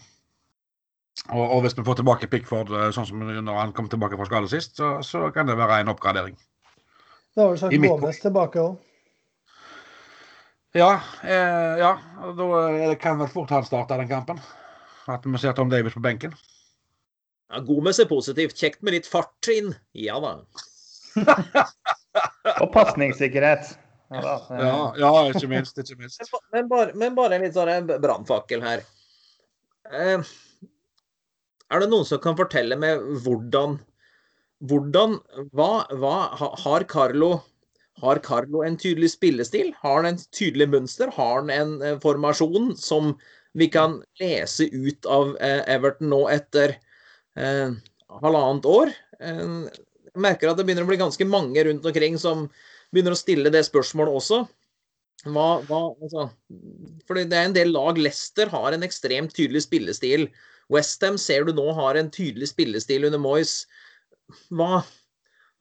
Og, og, hvis vi får tilbake Pickford uh, sånn som når han kom tilbake fra skade sist, så, så, kan det være en oppgradering. Da har vi sagt Gomez tilbake òg. Ja, eh, ja. Da kan vel fort han starte den kampen. At vi ser Tom Davis på benken. Ja, Gomez er positivt. Kjekt med litt fart inn. Ja da. Og pasningssikkerhet. Ja, ja, ja, ikke minst. Ikke minst. Men, men, bare, men bare en litt sånn brannfakkel her. Eh, er det noen som kan fortelle meg hvordan hvordan hva, hva, har Carlo har Carlo en tydelig spillestil? Har han en tydelig mønster? Har han en eh, formasjon som vi kan lese ut av eh, Everton nå etter eh, halvannet år? Eh, jeg merker at det begynner å bli ganske mange rundt omkring som begynner å stille det spørsmålet også. Hva, hva, altså, fordi det er en del lag. Leicester har en ekstremt tydelig spillestil. Westham ser du nå har en tydelig spillestil under Moyes. Hva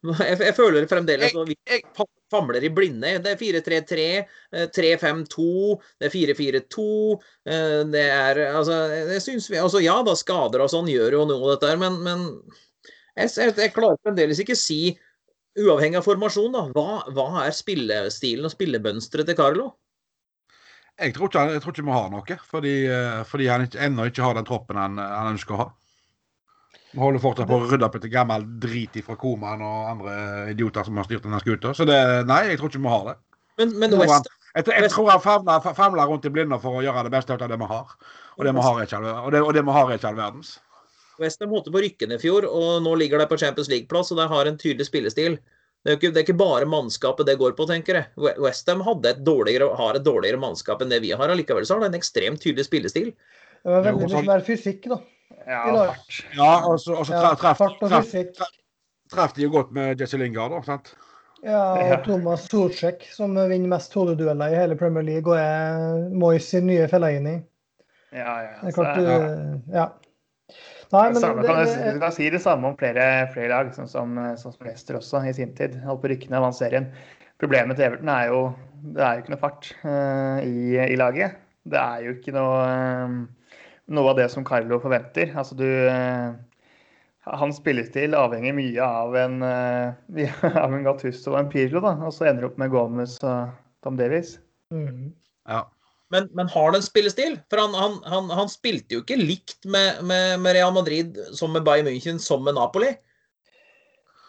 jeg, jeg føler fremdeles at vi famler i blinde. Det er 4-3-3, 3-5-2, eh, det er 4-4-2. Eh, det er Altså, det syns vi Altså, ja da, skader og sånn gjør jo noe dette, men, men jeg, jeg, klarer fremdeles ikke si, uavhengig av formasjon, da, hva, hva er spillestilen og spillemønsteret til Carlo? Jeg tror, ikke, jeg tror ikke vi har noe, fordi, eh, fordi han ennå ikke har den troppen han, han ønsker å ha. Vi holder fortsatt på å rydde opp etter gammel drit fra Koman og andre idioter som har styrt denne skuta. Så det, nei, jeg tror ikke vi har det. Men, men West, Jeg, tror- jeg tror han famler, famler rundt i blinde for å gjøre det beste ut av det vi har. Og det vi har har ikke all verdens. Westham holdt på å rykke ned i fjor, og nå ligger de på Champions League-plass, og de har en tydelig spillestil. Det er, ikke, det er ikke bare mannskapet det går på, tenker jeg. We- Westham har et dårligere mannskap enn det vi har. Allikevel så har de en ekstremt tydelig spillestil. Det var veldig mye mer fysikk, da. Ja, fart. Ja, og så, og så Ja, tra- traff, fart og fysikk. traff de jo godt med Jesse Lingard, da. sant? Ja, og Thomas Solsjek, som vinner mest hodedueller i hele Premier League, og er Moyes sin nye Fellaini. Ja, ja. Det er klart, ja. uh, ja. Nei, men samme, det, kan du, du kan si det samme om flere, flere lag, sånn som, sånn som Leicester også i sin tid. Holdt på å rykke ned vant serien. Problemet til Everton er jo det er jo ikke noe fart uh, i, i laget. Det er jo ikke noe eh, noe av det som Carlo forventer. Altså du eh, Hans spillestil avhenger mye av en, eh, av en Gattusso og en Pirlo, da. Og så ender det opp med Gomez og Tom Davies. mm. Ja. Men, men har det en spillestil? For han, han, han, han spilte jo ikke likt med, med, med Real Madrid som med Bayern München som med Napoli.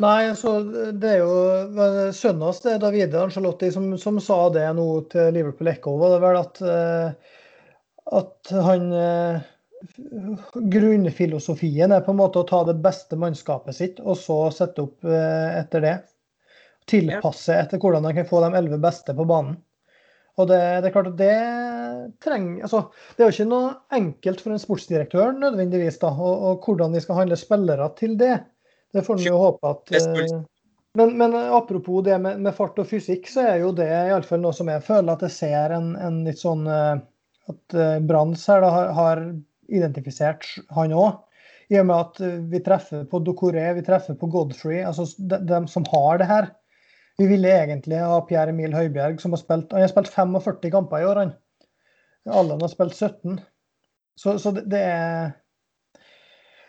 Nei, så det er jo sønnen hans, er Davide Angelotti, som, som sa det nå til Liverpool Echo. Var det vel at, eh, at han eh, Grunnfilosofien er på en måte å ta det beste mannskapet sitt, og så sette opp eh, etter det. Tilpasse etter hvordan han kan få de elleve beste på banen. Og det, det er klart at det trenger altså, Det er jo ikke noe enkelt for en sportsdirektør nødvendigvis, da, og, og hvordan de skal handle spillere til det. Det får vi jo håpe at eh, men, men apropos det med, med fart og fysikk, så er jo det iallfall noe som jeg føler at jeg ser en, en litt sånn At uh, Branns her da har, har identifisert han òg. I og med at eh, vi treffer på Dokoré, vi treffer på Godfrey, altså de, de som har det her. Vi ville egentlig ha Pierre Emil Høibjerg, som har spilt Han har spilt 45 kamper i år, han. Allan har spilt 17. Så, så det, det er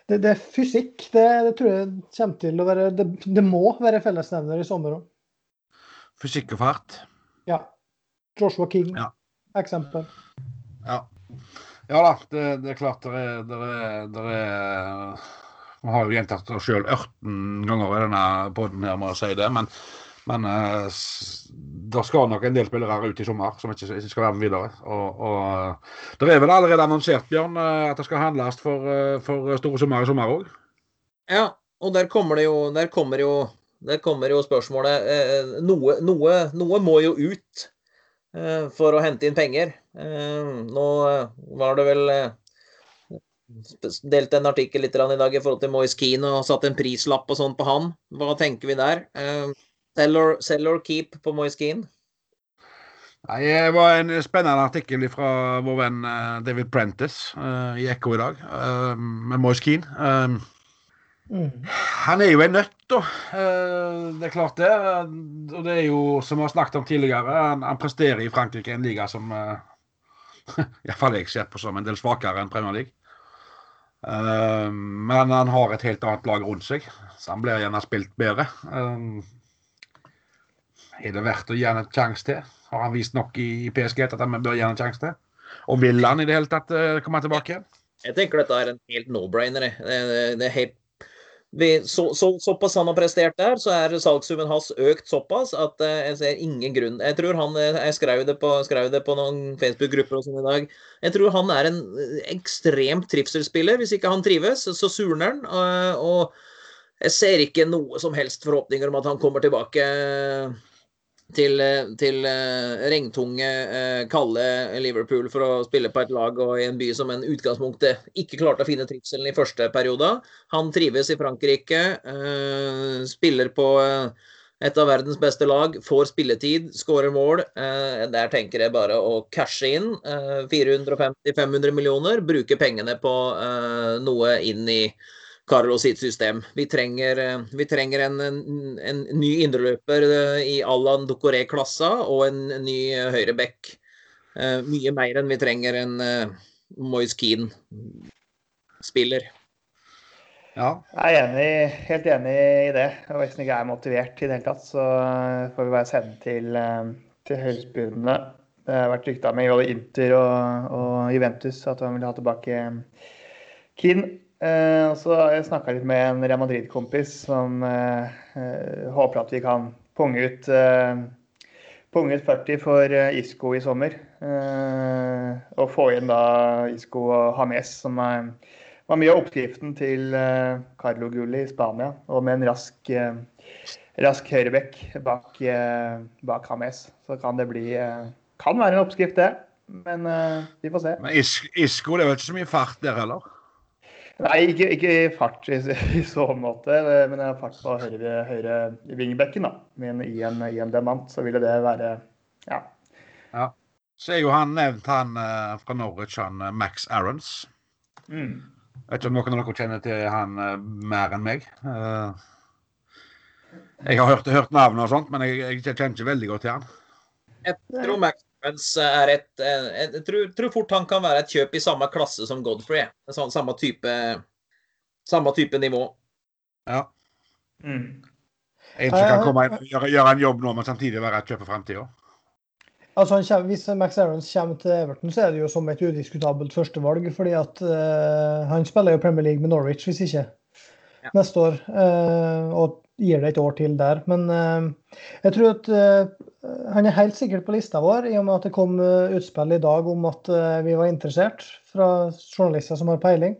det, det er fysikk. Det, det tror jeg kommer til å være Det, det må være fellesnevner i sommer òg. Fysikk og fart. Ja. Joshua King, Ja. eksempel. Ja. Ja da, det, det er klart det er, det er, Vi har jo gjentatt oss sjøl 18 ganger i denne poden her må jeg si det, men, men eh, det skal nok en del spillere ut i sommer som ikke, ikke skal være med videre. Og, og Det er vel allerede annonsert, Bjørn, eh, at det skal handles for, eh, for store summer i sommer òg? Ja, og der kommer det jo Der kommer jo, der kommer jo spørsmålet noe, noe, noe må jo ut for å hente inn penger. Eh, nå eh, var det vel eh, Delte en artikkel litt i dag i forhold til Moise Keane og satt en prislapp og sånn på han. Hva tenker vi der? Eh, sell, or, sell or keep på Moise Keane? Nei, Det var en spennende artikkel fra vår venn eh, David Prentice eh, i Ekko i dag, eh, med Moise Keane. Eh, Mm. Han er jo en nøtt, da. Eh, Det er klart det. Og det er jo, som vi har snakket om tidligere, han, han presterer i Frankrike en liga som uh, Iallfall jeg ser på som en del svakere enn Premier League. Eh, men han har et helt annet lag rundt seg, så han blir gjerne spilt bedre. Eh, er det verdt å gi han en sjanse til? Har han vist nok i PSG at han bør gi han en sjanse til? Og vil han i det hele tatt eh, komme tilbake igjen? Jeg tenker dette er en helt no-brainer. det er helt vi, så, så, såpass han har prestert der, så er salgssummen hans økt såpass at eh, jeg ser ingen grunn Jeg tror han eh, Jeg skrev det på, det på noen Facebook-grupper og sånn i dag. Jeg tror han er en eh, ekstremt trivselsspiller. Hvis ikke han trives, så surner han. eh, og jeg ser ikke noe som helst forhåpninger om at han kommer tilbake til, eh, til eh, regntunge, eh, kalde Liverpool for å spille på et lag og i en by som en utgangspunktet ikke klarte å finne trivselen i første periode. Han trives i Frankrike, spiller på et av verdens beste lag, får spilletid, skårer mål. Der tenker jeg bare å cashe inn eh, 450-500 millioner, bruke pengene på noe inn i Carlo sitt system. Vi trenger, eh, vi trenger en, en, en ny indreløper eh, i Allan Docoré-klassa og en ny eh, høyreback. Eh, mye mer enn vi trenger en uh, Moise Keane-spiller. Ja. Jeg er enig, helt enig i det. Og hvis han ikke er motivert i det hele tatt, så får vi bare sende til, til høyestbydende. Det har vært rykta med både Inter og, og Juventus at han vil ha tilbake Keane. Eh, så jeg snakka litt med en Real Madrid-kompis som eh, håper at vi kan punge ut eh, ut 40 for Isco i sommer. Og få inn da Isco og Hames, som er, var mye av oppskriften til Carlo Gulli i Spania. Og med en rask, rask høyrebekk bak, bak Hames, så kan det bli Kan være en oppskrift, det. Men vi får se. Men Isco, det er vel ikke så mye fart der heller? Nei, ikke, ikke i fart i, i så måte, men jeg har fart på høyre, høyre vingbekken. da. Men i en, i en demant så ville det være ja. Så er jo han nevnt, han eh, fra Norwich, han eh, Max Arons. Mm. Jeg vet ikke om noen av dere kjenner til han eh, mer enn meg. Eh, jeg har hørt, hørt navnet og sånt, men jeg, jeg kjenner ikke veldig godt til han. Jeg tror Max Evans er et, eh, Jeg tror, tror fort han kan være et kjøp i samme klasse som Godfrey. Sånn, samme type Samme type nivå. Ja. Mm. En som kan komme inn og gjøre, gjøre en jobb nå, men samtidig være et kjøp for framtida. Altså kommer, hvis Max Aarons kommer til Everton, så er det jo som et udiskutabelt førstevalg. fordi at uh, han spiller jo Premier League med Norwich, hvis ikke, Ja. neste år. eh, og gir det et år til der. Men eh, jeg tror at eh, han er helt sikkert på lista vår, i og med at det kom utspill i dag om at vi var interessert fra journalister som har peiling.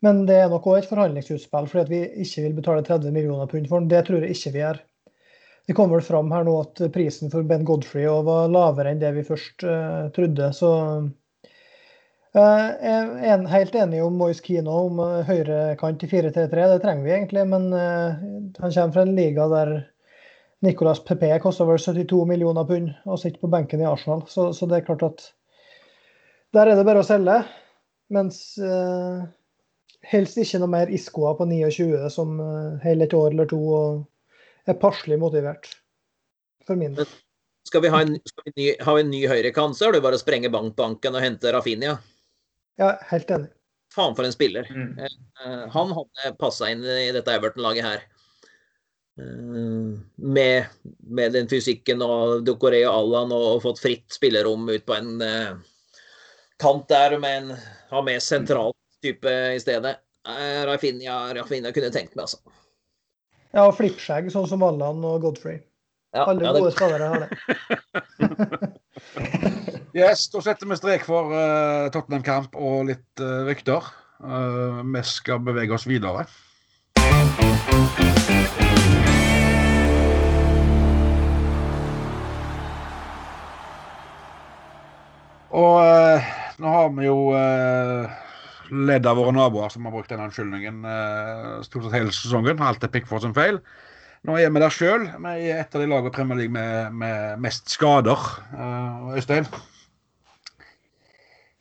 Men det er nok òg et forhandlingsutspill, fordi at vi ikke vil betale 30 millioner pund for den. Det tror jeg ikke vi gjør. Det kom vel fram her nå at prisen for Ben Godfrey var lavere enn det vi først trodde. Så jeg er helt enig om Moise Kino om uh, høyrekant i 4-3-3. Det trenger vi egentlig, men eh, han kommer fra en liga der Nicolas Pepe koster vel 72 millioner pund og sitter på benken i Arsenal. Så, så det er klart at der er det bare å selge. Mens eh, helst ikke noe mer Iscoa på 29 som holder et år eller to og er passelig motivert. For min del. Skal vi ha en, skal vi ny, ha en ny høyrekant, så er det bare å sprenge bankbanken og hente Rafinha. Ja, helt enig. Faen for en spiller. Mm. Eh, han hadde passa inn i dette Everton-laget her. Eh, med, med den fysikken og Ducoré og Allan og, og fått fritt spillerom ut på en uh, kant der med en ha med sentral type i stedet. Uh, Rafinha, Rafinha kunne tenkt meg, altså. Ja, og flippskjegg, sånn som Allan og Godfrey. Ja, Alle ja, det- gode spillere har det. Yes, da setter vi strek for uh, Tottenham-kamp og litt uh, rykter. Uh, vi skal bevege oss videre. Og nå har vi jo ledd av våre naboer som har brukt den unnskyldningen stort sett hele sesongen. Alt er Pickford sin feil. Nå er vi der sjøl. Vi er et av de lagene i Premier League med, med mest skader. Øystein?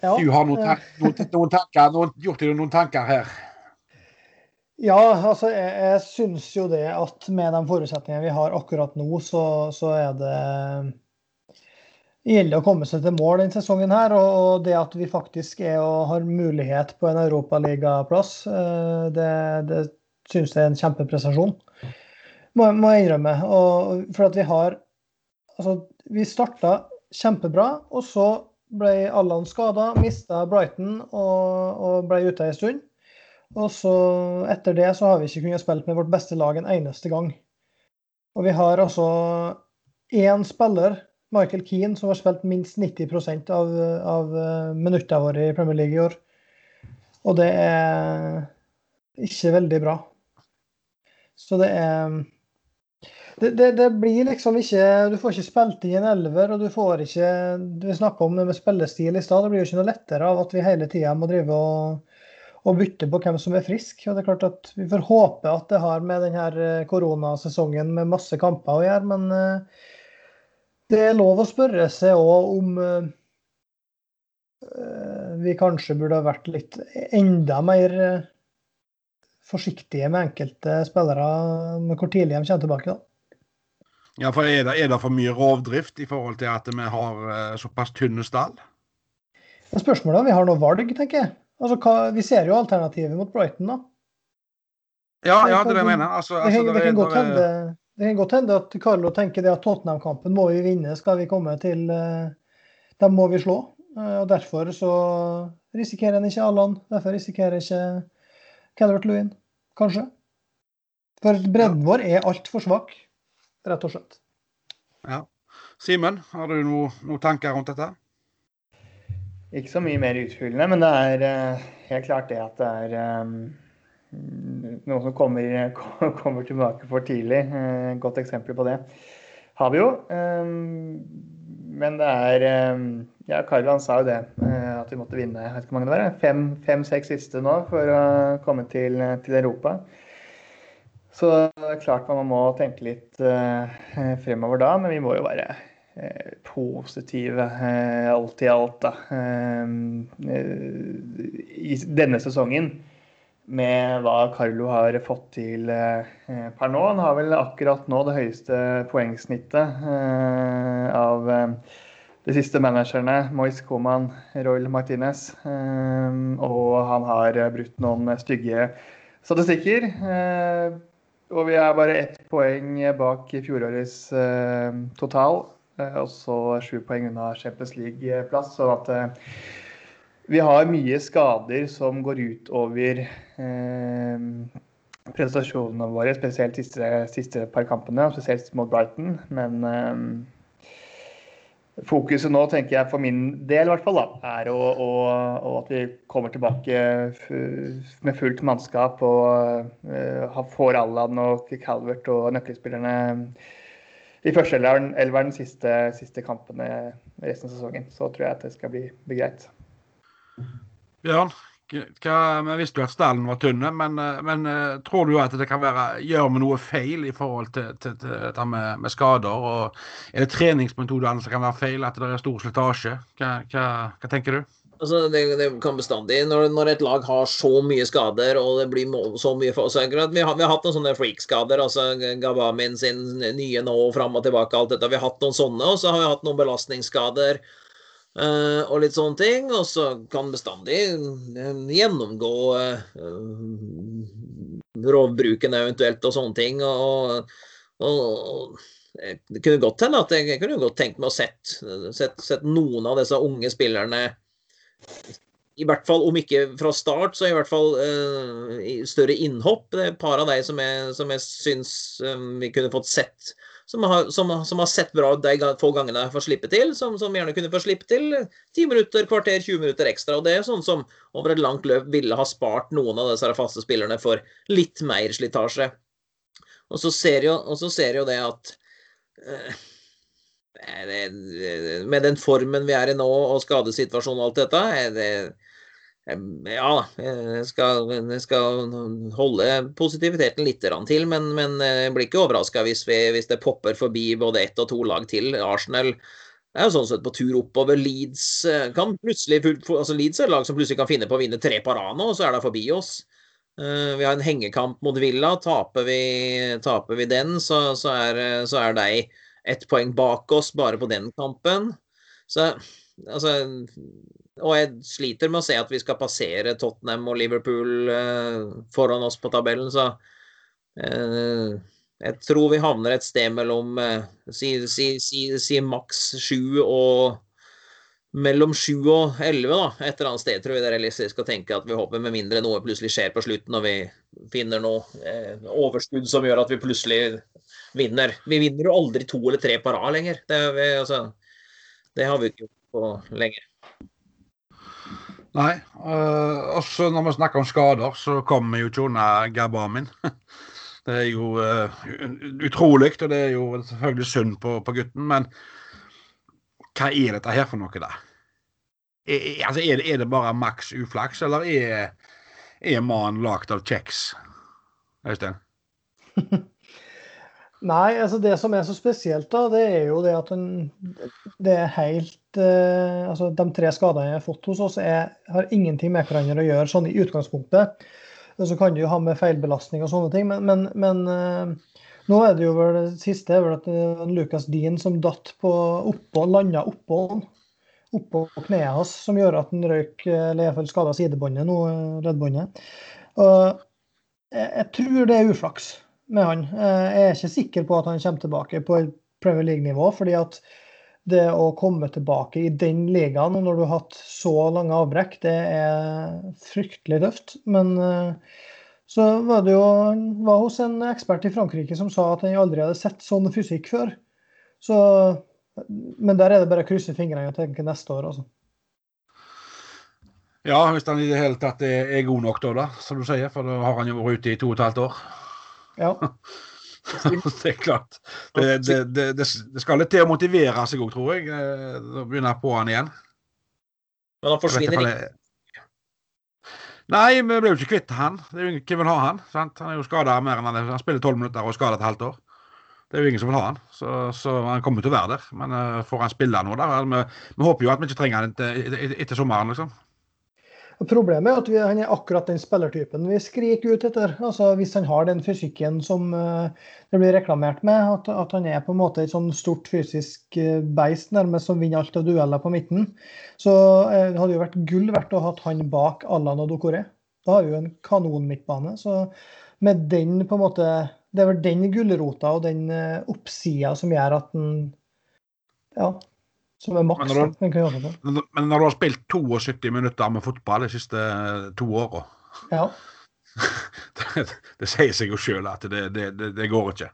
Ja, Du har noen, eh, noen, noen tanker, noen, gjort deg noen tanker her? Ja, altså jeg, jeg syns jo det at med de forutsetningene vi har akkurat nå, så, så er det gjelder å komme seg til mål denne sesongen her. Og, og det at vi faktisk er og har mulighet på en europaligaplass, eh, det, det syns jeg er en kjempeprestasjon. Må, må jeg innrømme. Og, for at vi har Altså, vi starta kjempebra, og så ble Allan skada, mista Brighton og, og ble ute ei stund. Og så etter det så har vi ikke kunnet spille med vårt beste lag en eneste gang. Og vi har altså én spiller, Michael Keane, som har spilt minst 90 av, av eh, minuttene våre i Premier League i år. Og det er ikke veldig bra. Så det er det, det, det blir liksom ikke Du får ikke spilt i en elver, og du får ikke Vi snakka om det med spillestil i stad. Det blir jo ikke noe lettere av at vi hele tida må drive og, og bytte på hvem som er frisk. Og det er klart at Vi får håpe at det har med denne koronasesongen med masse kamper å gjøre, men eh, det er lov å spørre seg òg om eh, vi kanskje burde ha vært litt enda mer eh, forsiktige med enkelte spillere med hvor tidlig de kommer tilbake. da. Ja, for er det, er det for mye rovdrift i forhold til at vi har eh, såpass tynne stall? Men Spørsmålet er vi har noe valg, tenker jeg. Altså, hva, Vi ser jo alternativet mot Brighton, da. Ja, ja, det er det jeg mener. Altså, Det altså, det kan godt hende det kan godt hende at Carlo tenker det at Tottenham-kampen må vi vinne, skal vi komme til uh, Dem må vi slå. Uh, og Derfor så risikerer han ikke Allan. Derfor risikerer ikke Calvert Lewin, kanskje. For bredden vår er altfor svak, rett og slett. Ja. Simen, har du noen noe tanker rundt dette? Ikke så mye mer utfyllende, men det er uh, helt klart det at det er um, noen som kommer, kommer, tilbake for tidlig. Uh, godt eksempel på det har vi jo. Um, men det er um, Ja, Karlan sa jo det, uh, at vi måtte vinne jeg vet ikke hvor mange det var, fem-seks fem, siste nå for å komme til, til Europa. Så det er klart man må tenke litt fremover da, men vi må jo være Eh, positive eh, alt i alt da. Eh, I denne sesongen med hva Carlo har fått til per nå. Han har vel akkurat nå det høyeste poengsnittet av de siste managerne. Moise Coman, Royal Martinez. Og han har brutt noen stygge statistikker. Og vi er bare ett poeng bak fjorårets total. Også og så sju poeng unna Champions League-plass. Så at eh, vi har mye skader som går ut over eh, prestasjonene våre, spesielt siste, siste par kampene, spesielt mot Brighton. Men eh, fokuset nå, tenker jeg for min del i hvert fall, da, er å, å, å at vi kommer tilbake med fullt mannskap og uh, får Allan og Calvert og nøkkelspillerne i førsteelveren elveren siste, siste kampene resten av sesongen. Så tror jeg at det skal bli, bli greit. Bjørn, hva, vi visste jo at stallen var tynne, men, men, eh, tror du at det kan være gjør vi noe feil i forhold til, til, til dette med, med, skader? og Er det treningsmetodene som kan være feil, at det er stor slitasje? Hva, hva, hva tenker du? Altså, det, det, kan bestandig når, når, et lag har så mye skader og det blir så mye for, så vi, har, vi, har, hatt noen sånne freak-skader. altså Gabamin sin nye nå og fram og tilbake, alt dette. Vi har hatt noen sånne, og så har vi hatt noen belastningsskader. Uh, og litt sånne ting. Og så kan bestandig uh, gjennomgå uh, rovbruken eventuelt og sånne ting. Og, og, det kunne godt hende at jeg kunne godt tenkt meg å sett, sett, sett noen av disse unge spillerne i hvert fall, om ikke fra start, så i hvert fall uh, større innhopp. Det er et par av de som jeg, som jeg syns um, vi kunne fått sett. Som har, som, som har, sett bra de få gangene jeg får slippe til. Som, som, gjerne kunne få slippe til 10 minutter, kvarter, 20 minutter ekstra. og Det er sånn som over et langt løp ville ha spart noen av disse faste spillerne for litt mer slitasje. Og så ser jo, så ser jo det at eh, med den formen vi er i nå, og skadesituasjonen og alt dette er det, Ja, jeg skal, jeg skal, holde positiviteten litt til, men, men jeg blir ikke overraska hvis, hvis, det popper forbi både ett og to lag til. Arsenal er jo sånn sett på tur oppover. Leeds eh, kan plutselig, altså Leeds er et lag som plutselig kan finne på å vinne tre på rad nå, og så er det forbi oss. Eh, vi har en hengekamp mot Villa. Taper vi, taper vi den, så, så, er, så er de ett poeng bak oss bare på den kampen. Så altså Og jeg sliter med å se at vi skal passere Tottenham og Liverpool eh, foran oss på tabellen, så eh, jeg tror vi havner et sted mellom eh, si, si, si, si maks sju og mellom 7 og 11, da. Et eller annet sted tror vi det er realistisk å tenke at vi håper, med mindre noe plutselig skjer på slutten og vi finner noe eh, overskudd som gjør at vi plutselig vinner. Vi vinner jo aldri to eller tre på rad lenger. Det, vi, altså, det, har vi ikke gjort på lenge. Nei. Uh, også når vi snakker om skader, så kommer jo ikke unna Gabamin. Det er jo uh, utrolig, og det er jo selvfølgelig synd på, på, gutten. Men hva er dette her for noe, da? Er, altså, er, det, er det bare maks uflaks, eller er, er mannen lagd av kjeks? Øystein? Nei, altså det som er så spesielt, da, det er jo det at den, det er helt eh, Altså de tre skadene jeg har fått hos oss, er, har ingenting med hverandre å gjøre sånn i utgangspunktet. Så kan du jo ha med feilbelastning og sånne ting, men, men, men eh, nå er det jo vel det siste er vel at det var Lucas Dean som datt på oppå, landa oppå oppå kneet hans, som gjør at han røyk, eller iallfall skada sidebåndet nå, leddbåndet. Og jeg, jeg tror det er uflaks med han. Eh, jeg er ikke sikker på at han kommer tilbake på Premier League-nivå. fordi at det å komme tilbake i den ligaen når du har hatt så lange avbrekk, det er fryktelig tøft. Men eh, så var det jo Han var hos en ekspert i Frankrike som sa at han aldri hadde sett sånn fysikk før. Så Men der er det bare å krysse fingrene og tenke neste år, altså. Ja, hvis han i det hele tatt er, god nok da, da, som du sier. For da har han jo vært ute i to og et halvt år. Ja. det er klart. Det, det, det, det, skal litt til å motivere seg òg, tror jeg. Eh, Da begynner jeg på han igjen. Men han forsvinner ikke ikke. Nei, vi ble jo ikke kvitt han. Det er jo ingen Hvem vil ha han? Sant? Han er jo skada mer enn han er. Han spiller tolv minutter og er skada et halvt år. Det er jo ingen som vil ha han. Så, så han kommer til å være der. Men uh, får han spille nå, da? Vi, vi håper jo at vi ikke trenger han etter, etter, etter sommeren, liksom. Problemet er at vi, han er akkurat den spillertypen vi skriker ut etter. Altså Hvis han har den fysikken som uh, det blir reklamert med, at, at han er på en måte et sånn stort fysisk uh, beist nærmest som vinner alt av dueller på midten, så uh, det hadde jo vært gull verdt å ha han bak Allan og Dokore. Da har vi jo en kanon-midtbane. Så med den på en måte Det er vel den gulrota og den eh, oppsida som gjør at den Ja. Som er maks. Men når kan gjøre det. Men når du har spilt 72 minutter med fotball de siste eh, to åra Ja. det, det sier seg jo sjøl at det, det, det, det går ikke.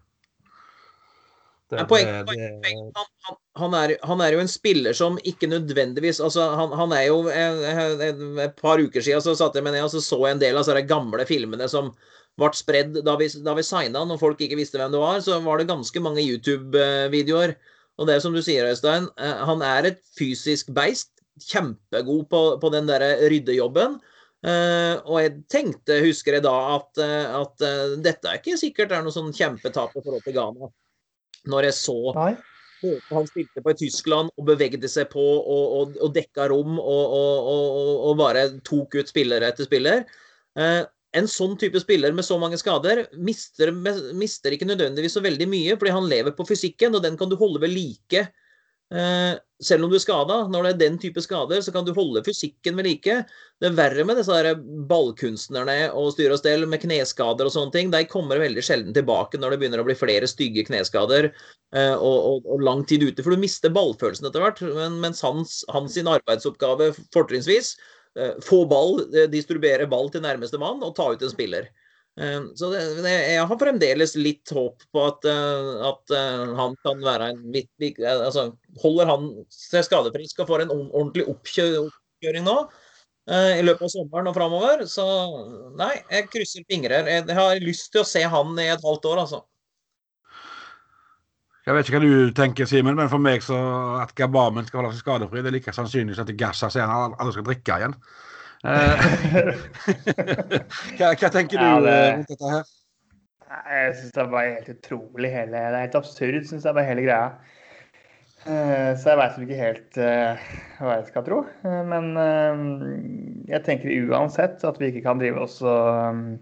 Det, Men poeng- poeng- poeng- han, han, han, er, han er jo en spiller som ikke nødvendigvis altså Han, han er jo Et par uker siden så satt jeg meg ned og så, så jeg en del av de gamle filmene som ble spredd da vi, da vi signa han og folk ikke visste hvem det var. Så var det ganske mange YouTube-videoer. Og det er som du sier, Øystein, eh, han er et fysisk beist. Kjempegod på, på den derre ryddejobben. Uh, og jeg tenkte, husker jeg da, at, eh, at uh, dette er ikke sikkert er noe sånn kjempetap i forhold til Ghana. Når jeg så Nei. han spilte på i Tyskland og bevegde seg på og, og, og dekka rom og, og, bare tok ut spiller etter spiller. Eh, en sånn type spiller med så mange skader mister, mister ikke nødvendigvis så veldig mye, fordi han lever på fysikken, og den kan du holde ved like. Eh, selv om du er skada. Når det er den type skader, så kan du holde fysikken ved like. Det er verre med disse ballkunstnerne og styr og stell med kneskader og sånne ting. De kommer veldig sjelden tilbake når det begynner å bli flere stygge kneskader eh, og, og, og lang tid ute, for du mister ballfølelsen etter hvert. Men, mens hans, hans sin arbeidsoppgave fortrinnsvis få ball, eh, distribuere ball til nærmeste mann og ta ut en spiller. Eh, Så det, jeg har fremdeles litt håp på at, eh, at eh, han kan være en litt eh, altså, Holder han seg skadefrisk og får en ordentlig oppkjøring nå eh, i løpet av sommeren og framover, så nei, jeg krysser fingrer. Jeg jeg har lyst til å se han i et halvt år, altså. Jeg vet ikke hva du tenker, Simen, men for meg så at Gabamen skal holde seg skadefri, det er like sannsynlig som at Gassa han aldri skal drikke igjen. Eh, hva, hva tenker du Ja, det- eh, rundt dette her? Jeg syns det bare helt utrolig hele Det er helt absurd, syns jeg bare hele greia. Eh, Så jeg veit ikke helt hva jeg skal tro. Men jeg tenker uansett at vi ikke kan drive oss og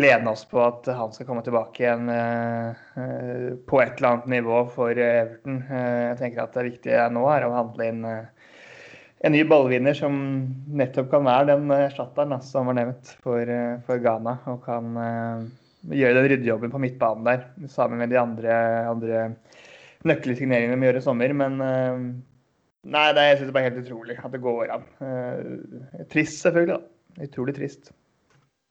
lene oss på at han skal komme tilbake igjen eh, eh, på et eller annet nivå for Everton. Eh, Jeg tenker at det viktige nå er å handle inn eh, en ny ballvinner som nettopp kan være den erstatteren som var nevnt for, eh, for Ghana. Og kan eh, gjøre den ryddejobben på midtbanen der, sammen med de andre, andre nøkkelsigneringene vi gjør i sommer. Men eh, nei, det, jeg syns det er helt utrolig at det går an. Eh, Trist, selvfølgelig. da. Utrolig trist.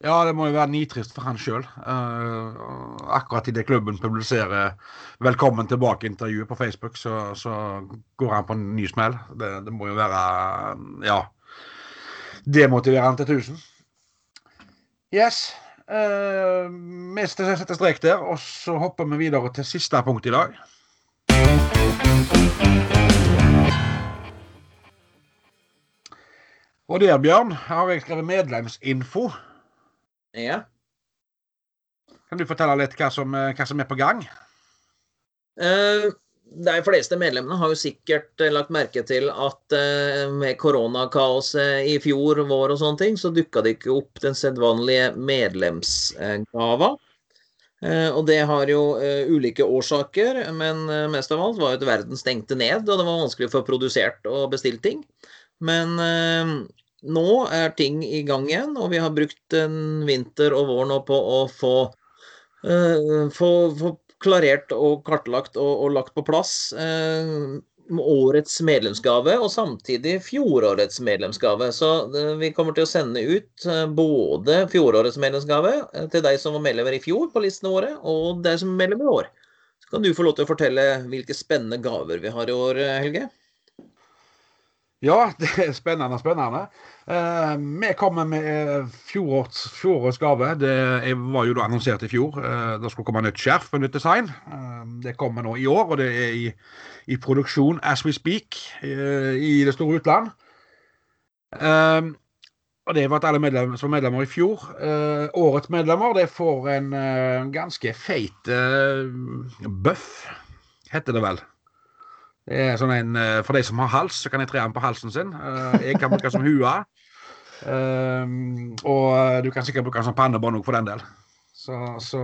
Ja, det må jo være nitrist for han sjøl. akkurat idet klubben publiserer 'velkommen tilbake'-intervjuet på Facebook, så, så går han på en ny smell. Det, det må jo være ja, demotiverende til 1000. Yes. Uh, vi setter sette strek der, og så hopper vi videre til siste punkt i dag. Og der, Bjørn, har jeg skrevet medlemsinfo. Ja. Kan du fortelle litt hva som, eh, hva som er på gang? Uh, De fleste medlemmene har jo sikkert eh, lagt merke til at uh, med koronakaoset i fjor vår og sånne ting, så dukka det ikke opp den sedvanlige medlemsgava. Uh, Og det har jo ulike årsaker, men mest av alt var jo at verden stengte ned, og det var vanskelig å få produsert og bestilt ting. Men nå er ting i gang igjen, og vi har brukt en vinter og vår nå på å få uh, få, få klarert og kartlagt og, og lagt på plass uh, årets medlemsgave, og samtidig fjorårets medlemsgave. Så uh, vi kommer til å sende ut både fjorårets medlemsgave til deg som var medlemmer i fjor på listene våre, og deg som er medlem i år. Så Kan du få lov til å fortelle hvilke spennende gaver vi har i år, Helge? Ja, det er spennende, spennende. Eh, vi kommer med eh, fjorårets, fjorårets gave. Det var jo da annonsert i fjor. Eh, det skulle komme nytt skjerf og nytt design. Det kommer nå i år, og det er i, i produksjon as we speak i det store utland. Og det var vært alle medlemmer, som medlemmer i fjor. årets medlemmer det får en ganske feit bøff, heter det vel. Det er sånn en, eh, For de som har hals, så kan jeg tre den på halsen sin. Eh, jeg kan bruke den som hue. Um, og du kan sikkert bruke den som pannebånd for den del. Så, så,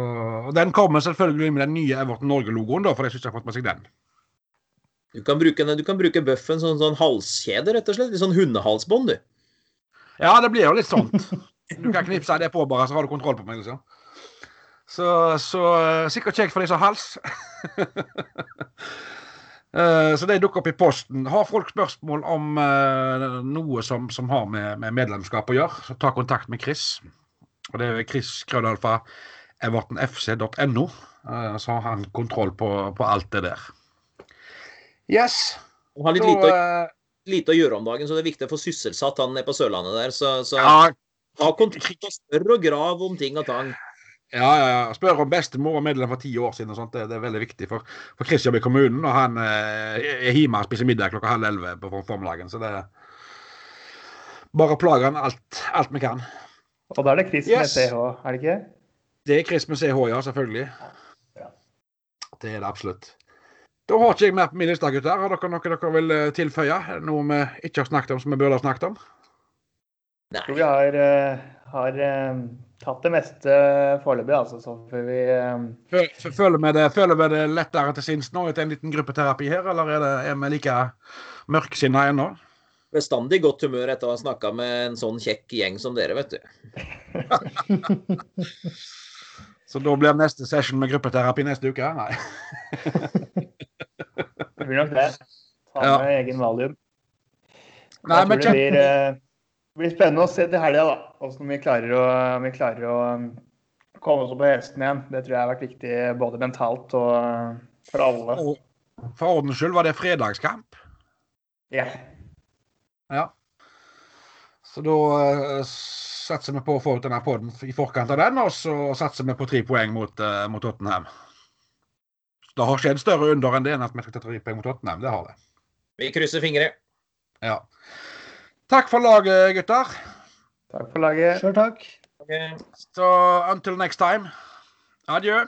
og Den kommer selvfølgelig med den nye Everton Norge-logoen, for de som ikke har fått med seg den. Du kan bruke, du kan bruke bøffen som sånn halskjede, rett og slett. Litt sånn hundehalsbånd, du. Ja, det blir jo litt sånt. Du kan knipse det på, bare, så har du kontroll på meg. liksom. Så, så sikkert kjekt for de som har hals. Eh, så de dukker opp i posten. Har folk spørsmål om uh, noe som, som har med, med, medlemskap å gjøre, så ta kontakt med Chris. Og det er Chris Krødalfa evertonfc.no. Uh, så har han kontroll på, på, alt det der. Yes. Han har litt så, lite, å, lite, å, gjøre om dagen, så det er viktig å få sysselsatt han nede på Sørlandet der. Så, så ja, ha kontakt og spør og grav om ting og tang. Ja, ja, ja. Spør om bestemor var medlem for ti år siden. og sånt. Det, det er veldig viktig. For, for Chris jobber i kommunen, og han eh, er hjemme og spiser middag klokka halv elleve på formiddagen. Så det er bare plager han alt, alt vi kan. Og da er det Chris yes. med CH, er det ikke? Det er Chris med CH, ja. Selvfølgelig. Ja. Det er det absolutt. Da har ikke jeg mer på min liste, gutter. Har dere noe dere vil eh, tilføye? Noe vi ikke har snakket om som vi burde ha snakket om? Nei. Jeg tror vi har, uh, har eh, tatt det meste foreløpig, altså. Så får vi eh... føler, vi det, det lettere til sinns nå etter en liten gruppeterapi her, eller er, det, er vi like mørksinna ennå? Bestandig godt humør etter å ha snakka med en sånn kjekk gjeng som dere, vet du. så da blir neste session med gruppeterapi neste uke? Nei. det blir nok det. Ta med ja. egen valium. Nei, jeg tror det blir uh det blir spennende å se til helga hvordan vi klarer vi klarer å um, komme oss opp på hesten igjen. Det tror jeg har vært viktig både mentalt og uh, for alle. For ordens skyld, var det fredagskamp? Ja. Ja. Så da uh, satser vi på å få ut denne poden i forkant av den, og så satser vi på tre poeng mot, uh, mot Tottenham. Det har skjedd større under enn det enn at vi skal ta tre poeng mot Tottenham. Det har det. Vi krysser fingre. Ja. Takk for laget, gutter. Takk for laget. Sjøl takk. Så until next time. Adjø.